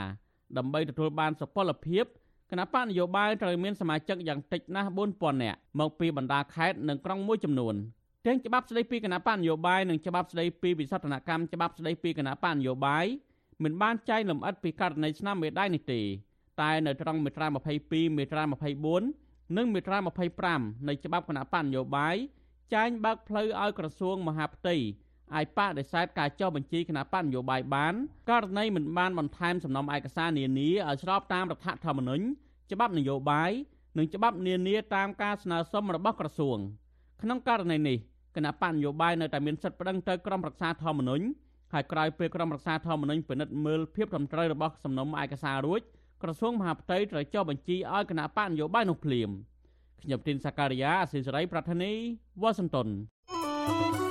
ដើម្បីទទួលបានសុពលភាព គណៈបកនយោបាយត្រូវមានសមាជិកយ៉ាងតិចណាស់4000នាក់មកពីបណ្ដាខេត្តនិងក្រុងមួយចំនួនទាំងច្បាប់ស្ដីពីគណៈបកនយោបាយនិងច្បាប់ស្ដីពីវិសោធនកម្មច្បាប់ស្ដីពីគណៈបកនយោបាយមិនបានចែងលម្អិតពីករណីឆ្នាំមេដៃនេះទេតែនៅត្រង់មាត្រា22មាត្រា24និងមាត្រា25នៃច្បាប់គណៈបកនយោបាយចែងបើកផ្លូវឲ្យក្រសួងមហាផ្ទៃ អាចបដិសេធការចុះបញ្ជីគណៈបកនយោបាយបានករណីមិនបានបន្ថែមសំណុំឯកសារនានាឲ្យស្របតាមរដ្ឋធម្មនុញ្ញច្បាប់នយោបាយនិងច្បាប់នានាតាមការស្នើសុំរបស់ក្រសួងក្នុងករណីនេះគណៈបកនយោបាយនៅតែមានសិទ្ធិប្តឹងទៅក្រមរក្សាធម្មនុញ្ញហើយក្រោយពេលក្រមរក្សាធម្មនុញ្ញពិនិត្យមើលភាពត្រឹមត្រូវរបស់សំណុំឯកសាររួចក្រសួងមហាផ្ទៃត្រូវចុះបញ្ជីឲ្យគណៈបកនយោបាយនោះភ្លាមខ្ញុំទីនសាការីយ៉ាអសិសរីប្រធានីវ៉ាស៊ីនតោន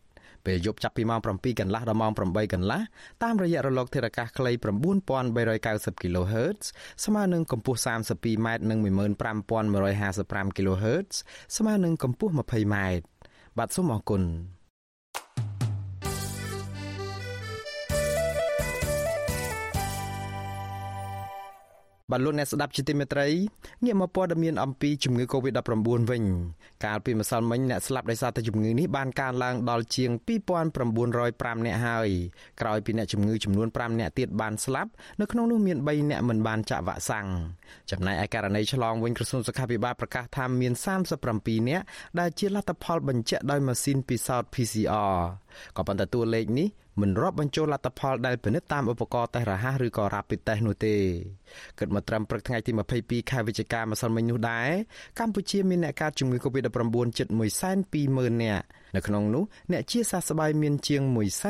ពេលយប់ចាប់ពីម៉ោង7កន្លះដល់ម៉ោង8កន្លះតាមរយៈរលកធារកាសខ្លី9390 kHz ស្មើនឹងកម្ពស់ 32m និង15155 kHz ស្មើនឹងកម្ពស់ 20m បាទសូមអរគុណ បាទលោកអ្នកស្ដាប់ជាទីមេត្រីងាកមកព័ត៌មានអំពីជំងឺ Covid-19 វិញកាលពីម្សិលមិញអ្នកស្លាប់ដោយសារតែជំងឺនេះបានកើនឡើងដល់ជាង2905អ្នកហើយក្រោយពីអ្នកជំងឺចំនួន5អ្នកទៀតបានស្លាប់នៅក្នុងនោះមាន3អ្នកមិនបានចាក់វ៉ាក់សាំងចំណែកឯករណីឆ្លងវិញក្រសួងសុខាភិបាលប្រកាសថាមាន37អ្នកដែលជាលទ្ធផលបញ្ជាក់ដោយម៉ាស៊ីនពិសោធន៍ PCR ក៏ប៉ុន្តែតួលេខនេះមិនរាប់បញ្ចូលលទ្ធផលដែលពិនិត្យតាមឧបករណ៍តេស្តរហ័សឬក៏ Rapid Test នោះទេគិតមកត្រឹមព្រឹកថ្ងៃទី22ខែវិច្ឆិកាម្សិលមិញនោះដែរកម្ពុជាមានអ្នកកើតជំងឺ Covid-19 ជិត120,000នាក់នៅក្នុងនោះអ្នកជាសះស្បើយមានជាង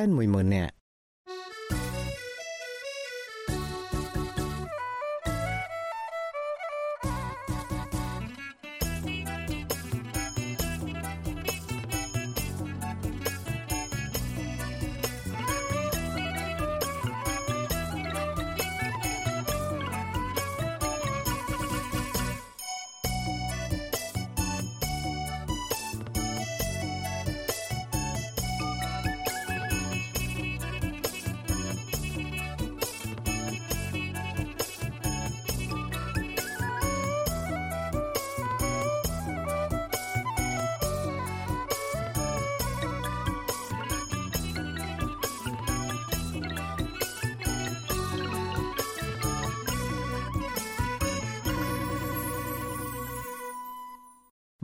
110,000នាក់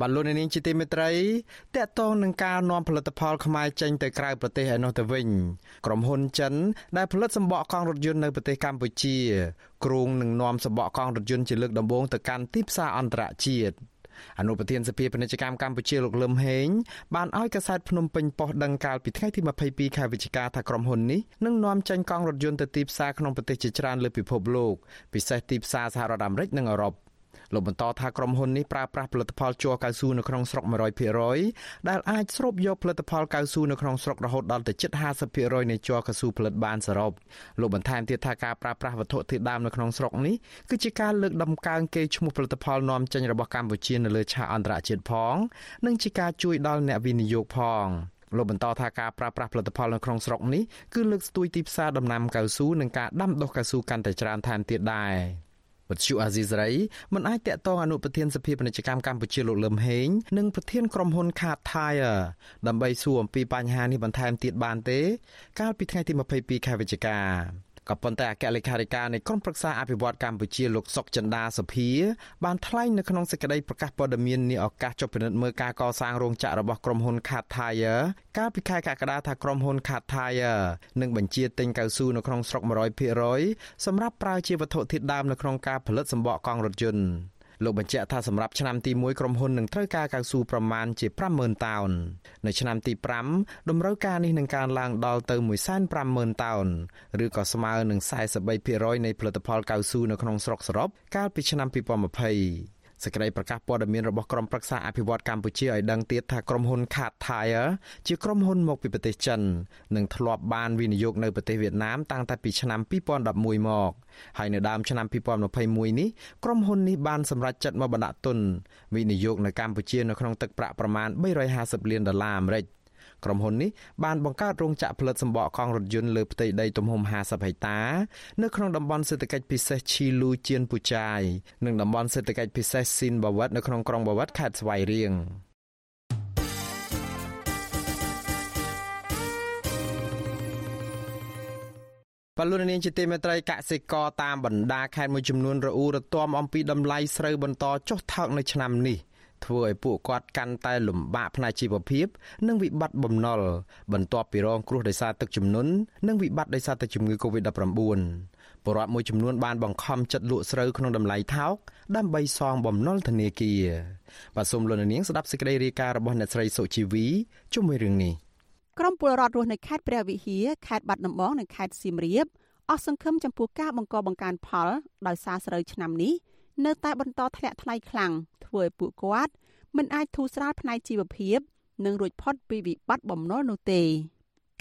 បាទលោកនាងជាទីមេត្រីតកតងនឹងការនាំផលិតផលខ្មែរចេញទៅក្រៅប្រទេសឯនោះទៅវិញក្រុមហ៊ុនចិនដែលផលិតសម្បកកង់រថយន្តនៅប្រទេសកម្ពុជាគ្រោងនឹងនាំសម្បកកង់រថយន្តជាលើកដំបូងទៅកាន់ទីផ្សារអន្តរជាតិអនុប្រធានសភាពាណិជ្ជកម្មកម្ពុជាលោកលឹមហេងបានឲ្យកសែតភ្នំពេញប៉ុស្តិ៍ដឹងកាលពីថ្ងៃទី22ខែវិច្ឆិកាថាក្រុមហ៊ុននេះនឹងនាំចេញកង់រថយន្តទៅទីផ្សារក្នុងប្រទេសជាច្រើនលើពិភពលោកពិសេសទីផ្សារសហរដ្ឋអាមេរិកនិងអឺរ៉ុប លោកបន្តថាក្រុមហ៊ុននេះប្រើប្រាស់ផលិតផលជ័រកៅស៊ូនៅក្នុងស្រុក100%ដែលអាចស្រូបយកផលិតផលកៅស៊ូនៅក្នុងស្រុករហូតដល់ទៅជិត50%នៃជ័រកៅស៊ូផលិតបានសរុបលោកបន្ថែមទៀតថាការប្រើប្រាស់វត្ថុធាតុដើមនៅក្នុងស្រុកនេះគឺជាការលើកដំកើងកេរ្តិ៍ឈ្មោះផលិតផលនាំចេញរបស់កម្ពុជានៅលើឆាកអន្តរជាតិផង និងជាការជួយដល់អ្នកវិនិយោគផងលោកបន្តថាការប្រើប្រាស់ផលិតផលនៅក្នុងស្រុកនេះគឺលើកស្ទួយទីផ្សារដំណាំកៅស៊ូនិងការដាំដុះកៅស៊ូកាន់តែច្រើនថែមទៀតដែរ វត្តជូអាស៊ីសេរីមិនអាចតាក់ទងអនុប្រធានសភាពាណិជ្ជកម្មកម្ពុជាលោកលឹមហេងនិងប្រធានក្រុមហ៊ុន Khat Tire ដើម្បីសួរអំពីបញ្ហានេះបន្ថែមទៀតបានទេ កាលពីថ្ងៃទី22ខែវិច្ឆិកា ក៏ប៉ុន្តែអគ្គលេខាធិការនៃក្រុមប្រឹក្សាអភិវឌ្ឍកម្ពុជាលោកសុកចិន្តាសភាបានថ្លែងនៅក្នុងសេចក្តីប្រកាសព័ត៌មាននាឱកាសចុះពិនិត្យមើលការកសាងរោងចក្ររបស់ក្រុមហ៊ុន Khat Tire កាលពីខែកក្កដាថាក្រុមហ៊ុន Khat Tire នឹងបញ្ជាទិញកៅស៊ូនៅក្នុងស្រុក100%សម្រាប់ប្រើជាវត្ថុធាតុដើមនៅក្នុងការផលិតសម្បកកង់រថយន្ត លោកបញ្ជាក់ថាសម្រាប់ឆ្នាំទី1ក្រុមហ៊ុននឹងត្រូវការកៅស៊ូប្រមាណជា50000តោននៅឆ្នាំទី5តម្រូវការនេះនឹងកើនឡើងដល់ទៅ150,000តោនឬក៏ស្មើនឹង43%នៃផលិតផលកៅស៊ូនៅក្នុងស្រុកសរុបកាលពីឆ្នាំ2020 សេចក្តីប្រកាសព័ត៌មានរបស់ក្រុមប្រឹក្សាអភិវឌ្ឍកម្ពុជាឲ្យដឹងទៀតថាក្រុមហ៊ុន Khat Tire ជាក្រុមហ៊ុនមកពីប្រទេសចិននិងធ្លាប់បានវិនិយោគនៅប្រទេសវៀតណាមតាំងតែពីឆ្នាំ2011មកហើយនៅដើមឆ្នាំ2021នេះក្រុមហ៊ុននេះបានសម្រេចចិត្តមកបណ្ដាក់ទុនវិនិយោគនៅកម្ពុជានៅក្នុងទឹកប្រាក់ប្រមាណ350លានដុល្លារអាមេរិក ក្រុមហ៊ុននេះបានបង្កើតរោងចក្រផលិតសម្បកកង់រថយន្តលើផ្ទៃដីទំហំ50ហិកតា នៅក្នុងតំបន់សេដ្ឋកិច្ចពិសេសឈីលូជៀនពូចាយនិងតំបន់សេដ្ឋកិច្ចពិសេសស៊ីនបាវិតនៅក្នុងក្រុងបាវិតខេត្តស្វាយរៀងបលូននាងជាទីមេត្រីកសិករតាមបណ្ដាខេត្តមួយចំនួនរអ៊ូរទាំអំពីដំឡៃស្រូវបន្តចុះថោកនៅឆ្នាំនេះ ធ្វើឲ្យពួកគាត់កាន់តែលំបាកផ្នែកជីវភាព និងវិបត្តិបំណុលបន្ទាប់ពីរងគ្រោះដោយសារទឹកជំនន់និងវិបត្តិដោយសារតែជំងឺ Covid-19 ពលរដ្ឋមួយចំនួនបានបង្ខំចិត្តលក់ស្រូវក្នុងតម្លៃថោកដើម្បីសងបំណុលធនាគារបាទសូមលោកនាងស្ដាប់សេចក្តីរាយការណ៍របស់អ្នកស្រីសុជីវីជុំវិញរឿងនេះក្រុមពលរដ្ឋរស់នៅខេត្តព្រះវិហារខេត្តបាត់ដំបងនិងខេត្តសៀមរាបអស់សង្ឃឹមចំពោះការបង្កបង្កើនផលដោយសារស្រូវឆ្នាំនេះ នៅតែបន្តធ្លាក់ថ្លៃខ្លាំងធ្វើឲ្យពួកគាត់មិនអាចធូរស្រាលផ្នែកជីវភាពនិងរួចផុតពីវិបត្តិបំណុលនោះទេ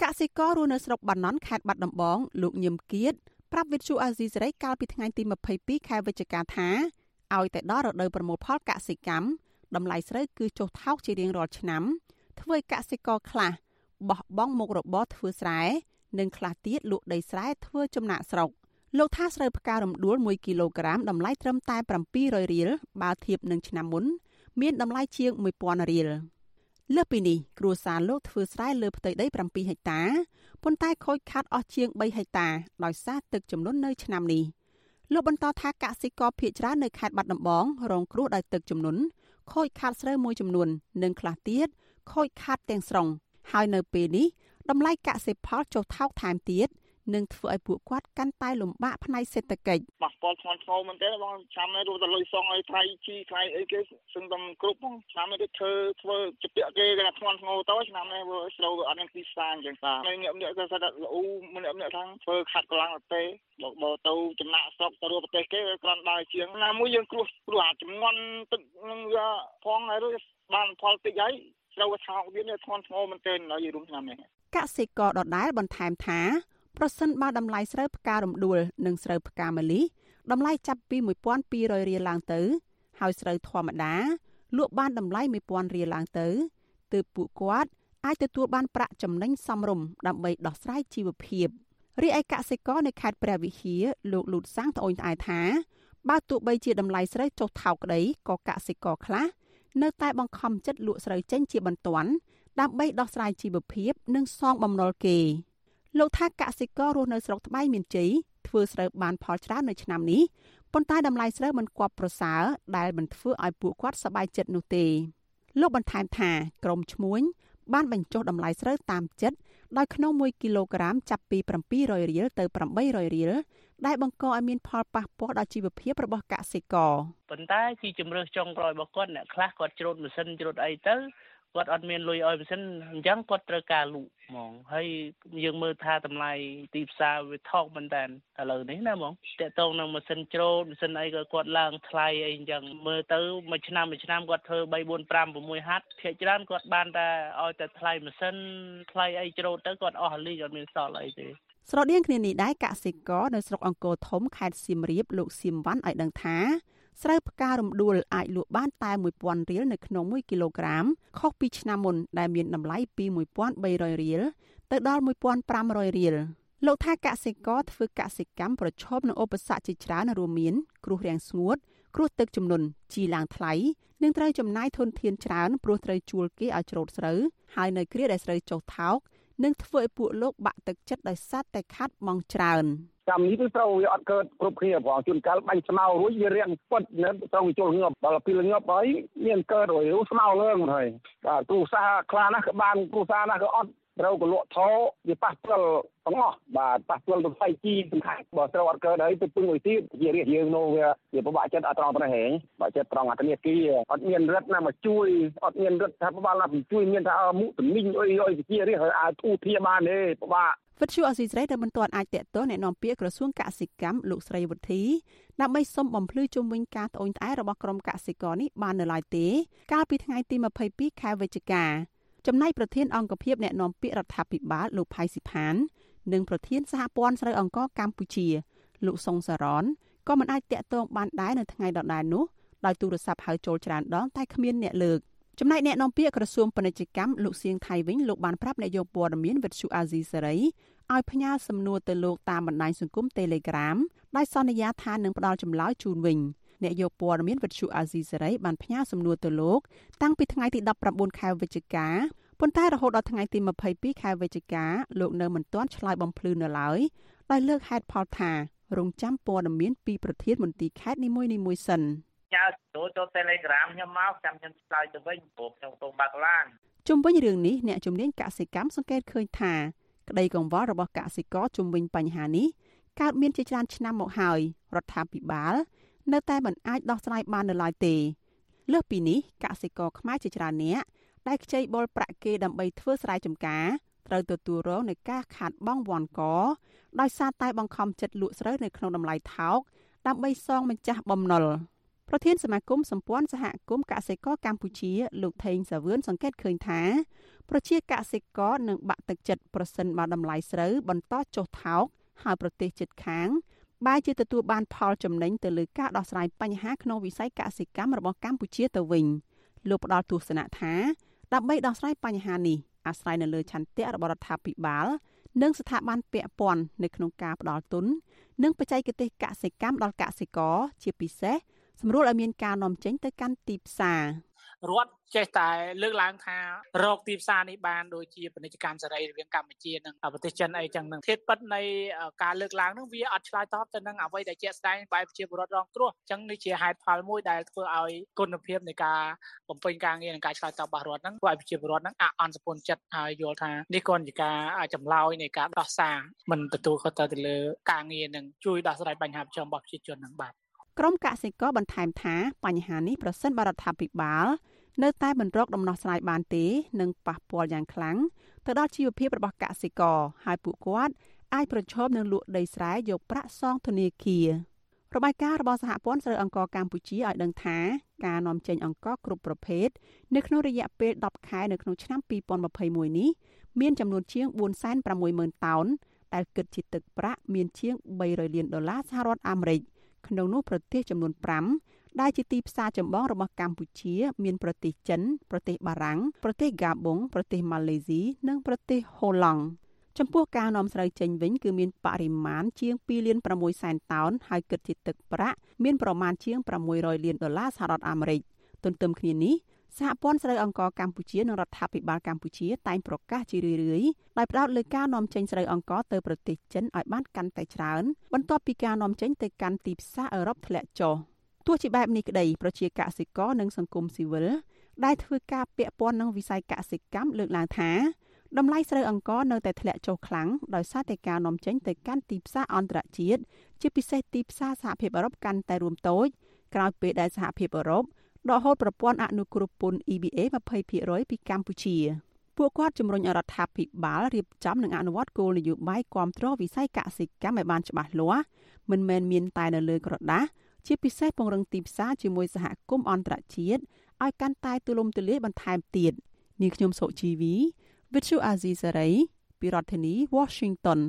កសិកររស់នៅស្រុកបាណន់ខេត្តបាត់ដំបង លោកញឹមគៀតប្រាប់វិទ្យុអាស៊ីសេរីកាលពីថ្ងៃទី22ខែវិច្ឆិកាថាឲ្យតែដល់រដូវប្រមូលផលកសិកម្មតម្លៃស្រូវគឺចុះថោកជារៀងរាល់ឆ្នាំ ធ្វើឲ្យកសិករខ្លះបោះបង់មុខរបរធ្វើស្រែនិងខ្លះទៀតលក់ដីស្រែធ្វើចំណាក់ស្រុក លោកថាស្រូវផ្ការំដួល1គីឡូក្រាមតម្លៃត្រឹមតែ700រៀលបើធៀបនឹងឆ្នាំមុន មានតម្លៃជាង1000រៀលលើសពីនេះគ្រួសារលោកធ្វើស្រែលើផ្ទៃដី7ហិកតាប៉ុន្តែខូចខាតអស់ជាង3ហិកតាដោយសារទឹកជំនន់នៅឆ្នាំនេះលោកបន្តថាកសិករភៀកច្រើននៅខេត្តបាត់ដំបងរងគ្រោះដោយទឹកជំនន់ខូចខាតស្រូវមួយចំនួន និងខ្លះទៀតខូចខាតទាំងស្រុងហើយនៅពេលនេះតម្លៃកសិផលចុះថោកថែមទៀត នឹងធ្វើឲ្យពួកគាត់កាន់តែលំបាកផ្នែកសេដ្ឋកិច្ចប៉ះពាល់ធ្ងន់ធ្ងរមែនទេបងឆ្នាំនេះរួមតែលុយសងឲ្យថ្លៃជីថ្លៃអីគេសឹងតែគ្រប់បងឆ្នាំនេះធ្វើធ្វើជាពាក់គេគេថាធ្ងន់ធ្ងរទៅឆ្នាំនេះវាស្រូវអត់មានទីផ្សារអញ្ចឹងតាហើយញាក់ញាក់ក៏ស្ដាប់លូម្នាក់ម្នាក់ថាធ្វើខាត់កម្លាំងទៅបើបើទៅចំណាក់ស្រុកទៅប្រទេសគេគ្រាន់បើជាងណាមួយយើងគ្រោះគ្រោះអាចំនួនទឹកនឹងវាផងហើយបានផលតិចហើយស្រូវថោកវានេះធ្ងន់ធ្ងរមែនទែនហើយរួមឆ្នាំនេះកសិករដដែលបន្ថែមថា ប្រសិនបើតម្លៃស្រូវផ្ការំដួលនិងស្រូវផ្កាម្លិះតម្លៃចាប់ពី1200រៀលឡើងទៅ ហើយស្រូវធម្មតាលក់បានតម្លៃ1000រៀលឡើងទៅទើបពួកគាត់អាចទទួលបានប្រាក់ចំណេញសមរម្យដើម្បីដោះស្រាយជីវភាពរីឯកសិករនៅខេត្តព្រះវិហារលោកលូតសាំងត្អូញត្អែថាបើទោះបីជាតម្លៃស្រូវចុះថោកក្តីក៏កសិករខ្លះនៅតែបង្ខំចិត្តលក់ស្រូវចេញជាបន្ទាន់ដើម្បីដោះស្រាយជីវភាព និងសងបំណុលគេ លោកថាកសិកររស់នៅស្រុកត្បៃមានជ័យធ្វើស្រូវបានផលច្រើននៅឆ្នាំនេះប៉ុន្តែតម្លៃស្រូវមិនគប់ប្រសើរដែលមិនធ្វើឲ្យពួកគាត់សប្បាយចិត្តនោះទេលោកបន្ថែមថាក្រមឈ្មួញបានបញ្ចុះតម្លៃស្រូវតាមចិត្តដោយក្នុង1គីឡូក្រាមចាប់ពី700រៀលទៅ800រៀលដែលបង្កឲ្យមានផលប៉ះពាល់ដល់ជីវភាពរបស់កសិករប៉ុន្តែជាជំរឿសចុងក្រោយរបស់គាត់អ្នកខ្លះគាត់ច្រូតម៉ាស៊ីនច្រូតអីទៅ គាត់អត់មានលុយឲ្យម៉ាស៊ីនអញ្ចឹងគាត់ត្រូវការលក់ហ្មងហើយយើងមើលថាតម្លៃទីផ្សារវាថោកមែនតើឥឡូវនេះណាហ្មងតកតងនឹងម៉ាស៊ីនច្រូតម៉ាស៊ីនអីក៏គាត់ឡើងថ្លៃអីអញ្ចឹងមើលទៅមួយឆ្នាំមួយឆ្នាំគាត់ធ្វើ3 4 5 6ហាត់ភាគច្រើនគាត់បានតែឲ្យតែថ្លៃម៉ាស៊ីនថ្លៃអីច្រូតទៅគាត់អស់លីគាត់មានសល់អីទេស្រដៀងគ្នានេះដែរកសិករនៅស្រុកអង្គរធំខេត្តសៀមរាបលោកសៀមវ៉ាន់ឲ្យដឹងថា ស្រូវផ្ការំដួលអាចលក់បានតែ1000រៀលនៅក្នុង1គីឡូក្រាមខុសពីឆ្នាំមុនដែលមានតម្លៃពី1300រៀលទៅដល់1500រៀលលោកថាកសិករធ្វើកសិកម្មប្រឈមនឹងឧបសគ្គជាច្រើនរួមមាន គ្រោះរាំងស្ងួត គ្រោះទឹកជំនន់ជីឡើងថ្លៃនិងត្រូវចំណាយធនធានច្រើនព្រោះត្រូវជួលគេឲ្យច្រូតស្រូវហើយនៅគ្រាដែលស្រូវចុះថោកនឹងធ្វើឲ្យពួកលោកបាក់ទឹកចិត្តដោយសារតែខាត់បងច្រើន។ កម្មនេះគឺត្រូវវាអត់កើតគ្រប់គ្នាផងជួនកាលបាញ់ស្មៅរួចវារៀងពុតនៅត្រូវចូលងាប់ដល់ពេលងាប់ហើយមានកើតរួចស្មៅលើងហើយបាទគ្រូសាខ្លះណាស់ក៏បានគ្រូសាណាស់ក៏អត់ត្រូវក៏លក់ថោវាប៉ះផ្ទាល់ទាំងអស់បាទប៉ះផ្ទាល់ទៅផ្ទៃជីសំខាន់បើត្រូវអត់កើតហើយទៅពឹងមួយទៀតជារៀងយើងនោះវាវាពិបាកចិត្តអត់ត្រង់ប៉ុណ្ណេះហេបាក់ចិត្តត្រង់អាធនាគារអត់មានរដ្ឋណាមកជួយអត់មានរដ្ឋាភិបាលណាមកជួយមានថាមុខទំនិញអុយអុយជារៀងឲ្យអាចទូធាបានទេពិបាក វិទ្យុអស៊ីសេរីដែលមិនទាន់អាចតេតតអ្នកនាំពាក្យក្រសួងកសិកម្មលោកស្រីវុធីដើម្បីសុំបំភ្លឺជុំវិញការត្អូញត្អែរបស់ក្រុមកសិករនេះបាននៅឡើយទេ កាលពីថ្ងៃទី22ខែវិច្ឆិកាចំណែកប្រធានអង្គភិបអ្នកនាំពាក្យរដ្ឋាភិបាលលោកផៃស៊ីផាន និងប្រធានសហព័ន្ធស្រូវអង្ករកម្ពុជា លោកសុងសារ៉នក៏មិនអាចតាក់ទងបានដែរនៅថ្ងៃដដែលនោះដោយទូរស័ព្ទហៅចូលច្រើនដងតែគ្មានអ្នកលើក ចំណែកអ្នកនាំពាក្យក្រសួងពាណិជ្ជកម្មលោកសៀងថៃវិញលោកបានប្រាប់អ្នកយកព័ត៌មានវិទ្យុអាស៊ីសេរីឲ្យផ្ញើសំណួរទៅលោកតាមបណ្ដាញសង្គម Telegram ដោយសន្យាថានឹងផ្ដល់ចម្លើយជូនវិញអ្នកយកព័ត៌មានវិទ្យុអាស៊ីសេរីបានផ្ញើសំណួរទៅលោកតាំងពីថ្ងៃទី19ខែវិច្ឆិកាប៉ុន្តែរហូតដល់ថ្ងៃទី22ខែវិច្ឆិកាលោកនៅមិនទាន់ឆ្លើយបំភ្លឺនៅឡើយដោយលើកហេតុផលថារងចាំព័ត៌មានពីប្រធានមន្ទីរខេត្តនីមួយៗសិន ញ៉ៅចូលចូល Telegram ខ្ញុំមកចាំខ្ញុំឆ្លើយទៅវិញព្រោះខ្ញុំកំពុងបើកឡានជុំវិញរឿងនេះអ្នកជំនាញកសិកម្មសង្កេតឃើញថាក្តីកង្វល់របស់កសិករជុំវិញបញ្ហានេះកើតមានជាច្រើនឆ្នាំមកហើយរដ្ឋាភិបាល នៅតែមិនអាចដោះស្រាយបាននៅឡើយទេលើសពីនេះកសិករខ្មែរជាច្រើនអ្នកដែលខ្ចីបុលប្រាក់គេដើម្បីធ្វើស្រែចម្ការត្រូវទទួលរងនឹងការខាតបង់វាន់កដោយសារតែបង្ខំចិត្តលក់ស្រូវនៅក្នុងតម្លៃថោកដើម្បីសងម្ចាស់បំណុល ប្រធានសមាគមសម្ព័ន្ធសហគមន៍កសិករកម្ពុជា លោកថេងសាវឿនសង្កេតឃើញថាប្រជាកសិករនឹងបាក់ទឹកចិត្តប្រសិនបើតម្លៃស្រូវបន្តចុះថោកហើយប្រទេសជិតខាងបែរជាទទួលបានផលចំណេញទៅលើការដោះស្រាយបញ្ហាក្នុងវិស័យកសិកម្មរបស់កម្ពុជាទៅវិញលោកផ្ដល់ទស្សនៈថាដើម្បីដោះស្រាយបញ្ហានេះអាស្រ័យនៅលើឆន្ទៈរបស់រដ្ឋាភិបាល និងស្ថាប័នពាក់ព័ន្ធនៅក្នុងការផ្ដល់ទុននិងបច្ចេកទេសកសិកម្មដល់កសិករជាពិសេស សម្រួលឲ្យមានការនាំចេញទៅកាន់ទីផ្សាររដ្ឋចេះតែលើកឡើងថារកទីផ្សារនេះបានដូចជាពាណិជ្ជកម្មសេរីរវាងកម្ពុជានិងប្រទេសចិនអីចឹងនឹងធាតុពិតនៃការលើកឡើងនោះវាអត់ឆ្លើយតបទៅនឹងអ្វីដែលជាក់ស្ដែងបែបជាពលរដ្ឋរងគ្រោះចឹងនេះជាហេតុផលមួយដែលធ្វើឲ្យគុណភាពនៃការបំពេញការងារនិងការឆ្លើយតបរបស់រដ្ឋហ្នឹងធ្វើឲ្យប្រជាពលរដ្ឋហ្នឹងអអន់សពន្ធចិត្តហើយយល់ថានេះគ្រាន់ជាការចម្លើយនៃការដោះសារមិនទទួលខុសត្រូវទៅលើការងារនិងជួយដោះស្រាយបញ្ហាប្រឈមរបស់ប្រជាជនហ្នឹងបាទ ក្រមកសិករបន្ថែមថាបញ្ហានេះប្រសិនបរដ្ឋាភិបាល នៅតែមិនរកដំណោះស្រាយបានទេនឹងប៉ះពាល់យ៉ាងខ្លាំងទៅដល់ជីវភាពរបស់កសិករហើយពួកគាត់អាចប្រឈមនឹងលក់ដីស្រែយកប្រាក់សងធនាគាររបាយការណ៍របស់សហព័ន្ធស្រូវអង្ករកម្ពុជាឲ្យដឹងថាការនាំចេញអង្ករគ្រប់ប្រភេទនៅក្នុងរយៈពេល10ខែនៅក្នុងឆ្នាំ2021នេះមានចំនួនជាង460,000តោនដែលគិតជាទឹកប្រាក់មានជាង300លានដុល្លារសហរដ្ឋអាមេរិក ក្នុងនោះប្រទេសចំនួន5ដែលជាទីផ្សារចម្បងរបស់កម្ពុជា មានប្រទេសចិន ប្រទេសបារាំងប្រទេសហ្គាប៊ុងប្រទេសម៉ាឡេស៊ីនិងប្រទេសហូឡង់ចំពោះការនាំស្រូវចេញវិញគឺមានបរិមាណជាង2លាន6សែនតោនហើយគិតជាទឹកប្រាក់មានប្រមាណជាង600លានដុល្លារសហរដ្ឋអាមេរិកទន្ទឹមគ្នានេះ សហព័ន្ធស្រូវអង្ករកម្ពុជានិងរដ្ឋាភិបាលកម្ពុជាតែងប្រកាសជារឿយៗដោយផ្ដោតលើការនាំចេញស្រូវអង្ករទៅប្រទេសចិនឲ្យបានកាន់តែច្រើនបន្ទាប់ពីការនាំចេញទៅកាន់ទីផ្សារអឺរ៉ុបធ្លាក់ចុះទោះជាបែបនេះក្តីប្រជាកសិករនិងសង្គមស៊ីវិលដែលធ្វើការពាក់ព័ន្ធនឹងវិស័យកសិកម្មលើកឡើងថាតម្លៃស្រូវអង្ករនៅតែធ្លាក់ចុះខ្លាំងដោយសារតែការនាំចេញទៅកាន់ទីផ្សារអន្តរជាតិជាពិសេសទីផ្សារសហភាពអឺរ៉ុបកាន់តែរួមតូចក្រោយពេលដែលសហភាពអឺរ៉ុប ដកហូតប្រព័ន្ធអនុគ្រោះពន្ធ EBA 20%ពីកម្ពុជាពួកគាត់ជំរុញរដ្ឋាភិបាលរៀបចំនិងអនុវត្តគោលនយោបាយគ្រប់គ្រងវិស័យកសិកម្មឲ្យបានច្បាស់លាស់មិនមែនមានតែនៅលើក្រដាស់ជាពិសេសពង្រឹងទីផ្សារជាមួយសហគមន៍អន្តរជាតិឲ្យកាន់តែទូលំទូលាយបន្ថែមទៀតនាងខ្ញុំសុជីវី Vithu Azizi Saray ពីរដ្ឋធានី Washington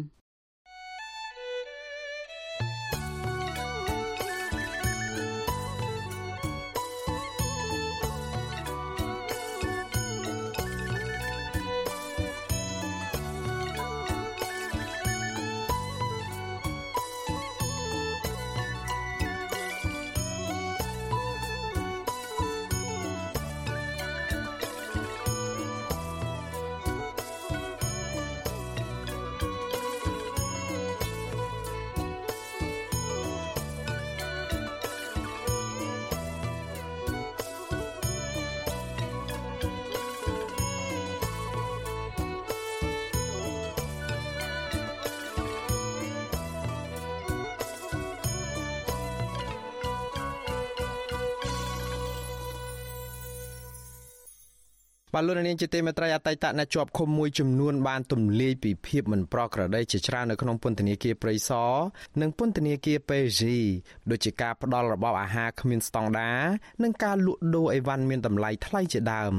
បាទលោកនាងជាទីមេត្រីអតីតអ្នកជាប់ឃុំមួយចំនួនបានទម្លាយពីភាពមិនប្រក្រតីជាច្រើននៅក្នុងពន្ធនាគារព្រៃសរនិងពន្ធនាគារ PG ដូចជាការផ្ដល់របបអាហារគ្មានស្តង់ដារនិងការលក់ដូរអីវ៉ាន់មានតម្លៃថ្លៃជាដើម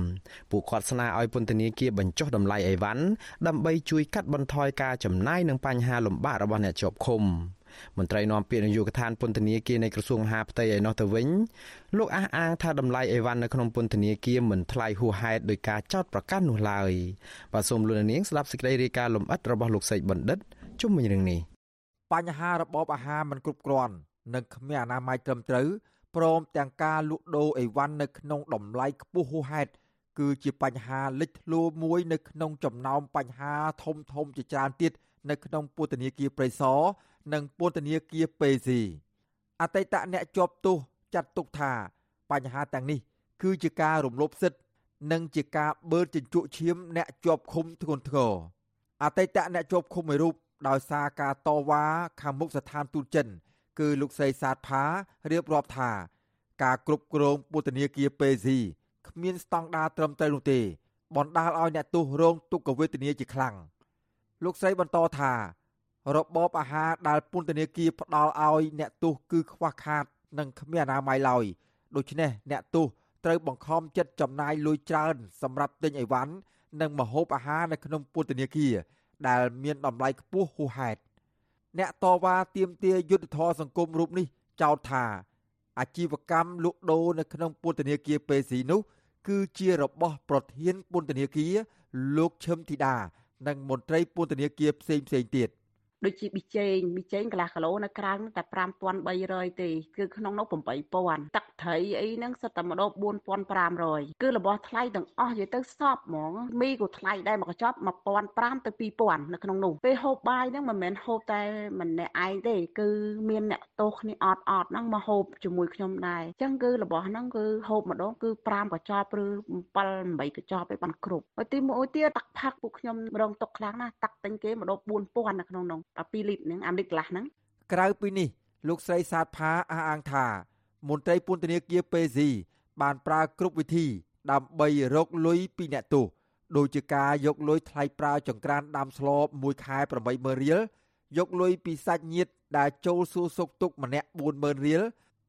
ពួកគាត់ស្នើឲ្យពន្ធនាគារបញ្ចុះតម្លៃអីវ៉ាន់ដើម្បីជួយកាត់បន្ថយការចំណាយនិងបញ្ហាលំបាករបស់អ្នកជាប់ឃុំ។ មន្ត្រីនាំពាក្យនាយកដ្ឋានពន្ធនាគារនៃក្រសួងមហាផ្ទៃឯណោះទៅវិញលោកអះអាងថាតម្លៃអីវ៉ាន់នៅក្នុងពន្ធនាគារមិនថ្លៃហួសហេតុដោយការចោទប្រកាន់នោះឡើយបាទសូមលោកនាងស្ដាប់សេចក្តីរាយការណ៍លម្អិតរបស់លោកសេកបណ្ឌិតជុំវិញរឿងនេះបញ្ហារបបអាហារមិនគ្រប់គ្រាន់និងគ្មានអនាម័យត្រឹមត្រូវព្រមទាំងការលក់ដូរអីវ៉ាន់នៅក្នុងតម្លៃខ្ពស់ហួសហេតុគឺជាបញ្ហាលេចធ្លោមួយនៅក្នុងចំណោមបញ្ហាធំធំជាច្រើនទៀតនៅក្នុងពន្ធនាគារព្រៃសរ និងពន្ធនាគារពេស៊ីអតីតអ្នកជាប់ទោសចាត់ទុកថាបញ្ហាទាំងនេះគឺជាការរំលោភសិទ្ធិនិងជាការបឺតជញ្ជក់ឈាមអ្នកជាប់ឃុំធ្ងន់ធ្ងរអតីតអ្នកជាប់ឃុំមួយរូបដោយសារការតវ៉ាខាងមុខស្ថានទូតចិន គឺលោកស្រីសាទផារៀបរាប់ថា ការគ្រប់គ្រងពន្ធនាគារពេស៊ីគ្មានស្តង់ដារត្រឹមត្រូវនោះទេបណ្ដាលឲ្យអ្នកទោសរងទុក្ខវេទនាជាខ្លាំងលោកស្រីបន្តថា របបអាហារដែលពន្ធនាគារផ្ដល់ឲ្យអ្នកទោសគឺខ្វះខាត និងគ្មានអនាម័យឡើយដូច្នេះអ្នកទោសត្រូវបង្ខំចិត្តចំណាយលុយច្រើនសម្រាប់ទិញអីវ៉ាន់និងម្ហូបអាហារនៅក្នុងពន្ធនាគារដែលមានតម្លៃខ្ពស់ហួសហេតុអ្នកតវ៉ាទាមទារយុទ្ធធរសង្គមរូបនេះចោទថា អាជីវកម្មលក់ដូរនៅក្នុងពន្ធនាគារពេស៊ីនោះ គឺជារបស់ប្រធានពន្ធនាគារលោកឈឹមធីតានិងមន្ត្រីពន្ធនាគារផ្សេងផ្សេងទៀត ដូចជាប៊ីចេងប៊ីចេងកន្លះគីឡូនៅក្រៅតែ5300ទេគឺក្នុងនោះ8000ទឹកត្រីអីហ្នឹងសិតតែម្ដង4500គឺរបស់ថ្លៃទាំងអស់និយាយទៅសពហ្មងមីក៏ថ្លៃដែរមកកញ្ចប់1500ទៅ2000នៅក្នុងនោះពេលហូបបាយហ្នឹងមិនមែនហូបតែម្នាក់ឯងទេគឺមានអ្នកទោសគ្នាអត់អត់ហ្នឹងមកហូបជាមួយខ្ញុំដែរអញ្ចឹងគឺរបស់ហ្នឹងគឺហូបម្ដងគឺ5កញ្ចប់ឬ7 8កញ្ចប់ឯបានគ្រប់ហើយទីមួយទៀតទឹកផឹកពួកខ្ញុំរងទុកខ្លាំងណាស់ទឹកទិញគេម្ដង4000នៅក្នុងនោះ12លីត្រហ្នឹងអាលីត្រកន្លះហ្នឹងក្រៅពីនេះលោកស្រីសាទផាអះអាងថា មន្ត្រីពន្ធនាគារពេស៊ីបានប្រើគ្រប់វិធី ដើម្បីរកលុយពីអ្នកទោសដូចជាការយកលុយថ្លៃប្រើចង្ក្រានដាំស្លមួយខែ80000រៀលយកលុយពីសាច់ញាតិដែលចូលសួរសុខទុក្ខម្នាក់40000រៀល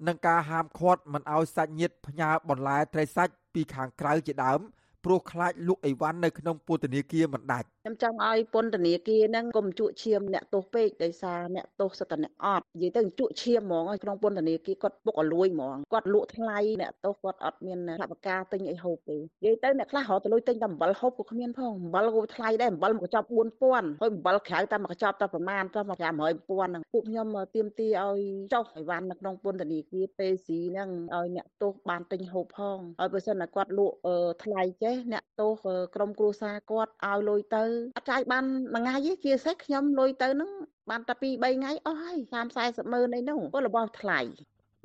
និងការហាមឃាត់មិនឲ្យសាច់ញាតិផ្ញើបន្លែត្រីសាច់ពីខាងក្រៅជាដើម ព្រោះខ្លាចលក់អីវ៉ាន់នៅក្នុងពន្ធនាគារមិនដាច់ខ្ញុំចង់ឲ្យពន្ធនាគារហ្នឹងកុំជក់ឈាមអ្នកទោសពេកដោយសារអ្នកទោសសិតតែអ្នកអត់និយាយទៅជក់ឈាមហ្មងក្នុងពន្ធនាគារគាត់ពុកអលួយហ្មងគាត់លក់ថ្លៃអ្នកទោសគាត់អត់មានថវិកាទិញអីហូបទេនិយាយទៅអ្នកខ្លះរកទៅលុយទិញតែអំបិលហូបក៏គ្មានផងអំបិលក៏ថ្លៃដែរអំបិលមួយកញ្ចប់4000ហើយអំបិលក្រៅតែមួយកញ្ចប់តែប្រមាណតែមក500,000ហ្នឹងពួកខ្ញុំទៀមទីឲ្យចុះអីវ៉ាន់នៅក្នុងពន្ធនាគារពេស៊ីហ្នឹងឲ្យអ្នកទោសបានទិញហូបផងហើយបើសិនតែគាត់លក់ថ្លៃចអ្នកទោសក្រុមគ្រួសារគាត់ឲ្យលុយទៅអត់ចាយបានមួយថ្ងៃទេជាសេះខ្ញុំលុយទៅហ្នឹងបានតែ2 3ថ្ងៃអស់ហើយ30 40ម៉ឺនអីនោះព្រោះរបស់ថ្លៃ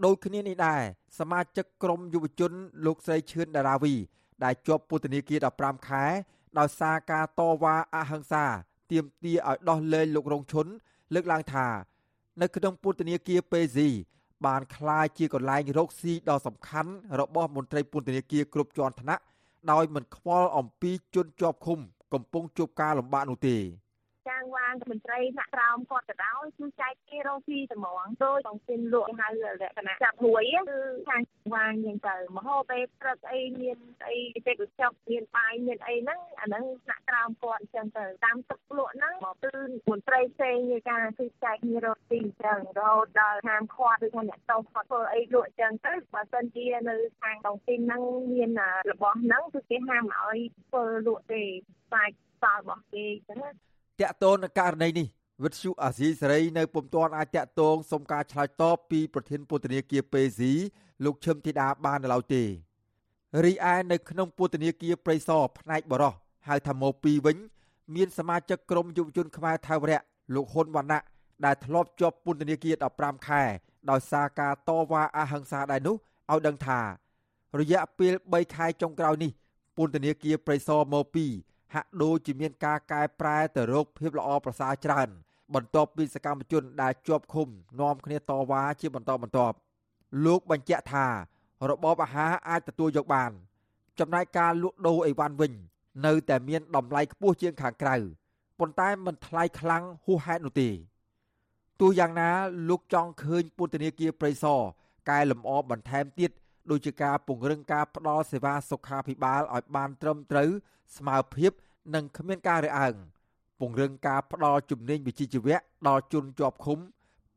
ដូចគ្នានេះដែរសមាជិកក្រុមយុវជនលោកស្រីឈឿនដារាវី ដែលជាប់ពន្ធនាគារ15ខែដោយសារការតវ៉ាអហិង្សាទាមទារឲ្យដោះលែងលោករងឈុនលើកឡើងថា នៅក្នុងពន្ធនាគារពេស៊ីបានคล้ายជាកន្លែងរកស៊ីដ៏សំខាន់របស់មន្ត្រីពន្ធនាគារគ្រប់ជាន់ថ្នាក់ ដោយមិនខ្វល់អំពីជនជាប់ឃុំ កំពុងជួបការលំបាកនោះទេ ចាងវាងមន្ត្រីអ្នកក្រោមគាត់ទៅដោយគឺចែកគេរកស៊ីតែហ្មងដូចក្នុងពេលលក់ហៅលក្ខណៈចាប់ហួយគឺខាងវាងយ៉ាងទៅមហោពេលព្រឹកអីមានអីទេកចុកមានបាយមានអីហ្នឹងអាហ្នឹងអ្នកក្រោមគាត់អញ្ចឹងទៅតាមទឹកលក់ហ្នឹងមកគឺមន្ត្រីផ្សេងនៃការគឺចែកគ្នារកស៊ីអញ្ចឹងរហូតដល់ហាមឃាត់ឬថាអ្នកតោគាត់ធ្វើអីលក់អញ្ចឹងទៅបើសិនជានៅខាងក្នុងទីហ្នឹងមានរបស់ហ្នឹងគឺគេហាមឲ្យធ្វើលក់ទេបាច់សល់របស់គេអញ្ចឹង តកតូននឹងករណីនេះវិទ្យុអាស៊ីសេរីនៅពុំទាន់អាចតកតងសុំការឆ្លើយតបពីប្រធានពន្ធនាគារពេស៊ីលោកឈឹមធីតាបាននៅឡើយទេរីឯនៅក្នុងពន្ធនាគារព្រៃសរផ្នែកបរោះហៅថាម៉ូ2វិញ មានសមាជិកក្រុមយុវជនខ្មែរថៅរៈលោកហ៊ុនវណ្ណៈដែលធ្លាប់ជាប់ពន្ធនាគារ15ខែដោយសារការតវ៉ាអហិង្សាដែរនោះឲ្យដឹងថា រយៈពេល3ខែចុងក្រោយនេះពន្ធនាគារព្រៃសរម៉ូ2 ហាក់ដូចជាមានការកែប្រែទៅរកភាពល្អប្រសើរច្រើន បន្ទាប់ពីសកម្មជនដែលជាប់ឃុំនាំគ្នាតវ៉ាជាបន្តបន្ទាប់លោកបញ្ជាក់ថា របបអាហារអាចទទួលយកបាន ចំណែកការលក់ដូរអីវ៉ាន់វិញ នៅតែមានតម្លៃខ្ពស់ជាងខាងក្រៅប៉ុន្តែមិនថ្លៃខ្លាំងហួសហេតុនោះទេទោះយ៉ាងណាលោកចង់ឃើញពន្ធនាគារព្រៃសរកែលម្អបន្ថែមទៀត ដូចជាការពង្រឹងការផ្តល់សេវាសុខាភិបាលឲ្យបានត្រឹមត្រូវស្មើភាព និងគ្មានការរើអើងពង្រឹងការផ្តល់ជំនាញវិជ្ជាជីវៈដល់ជនជាប់ឃុំ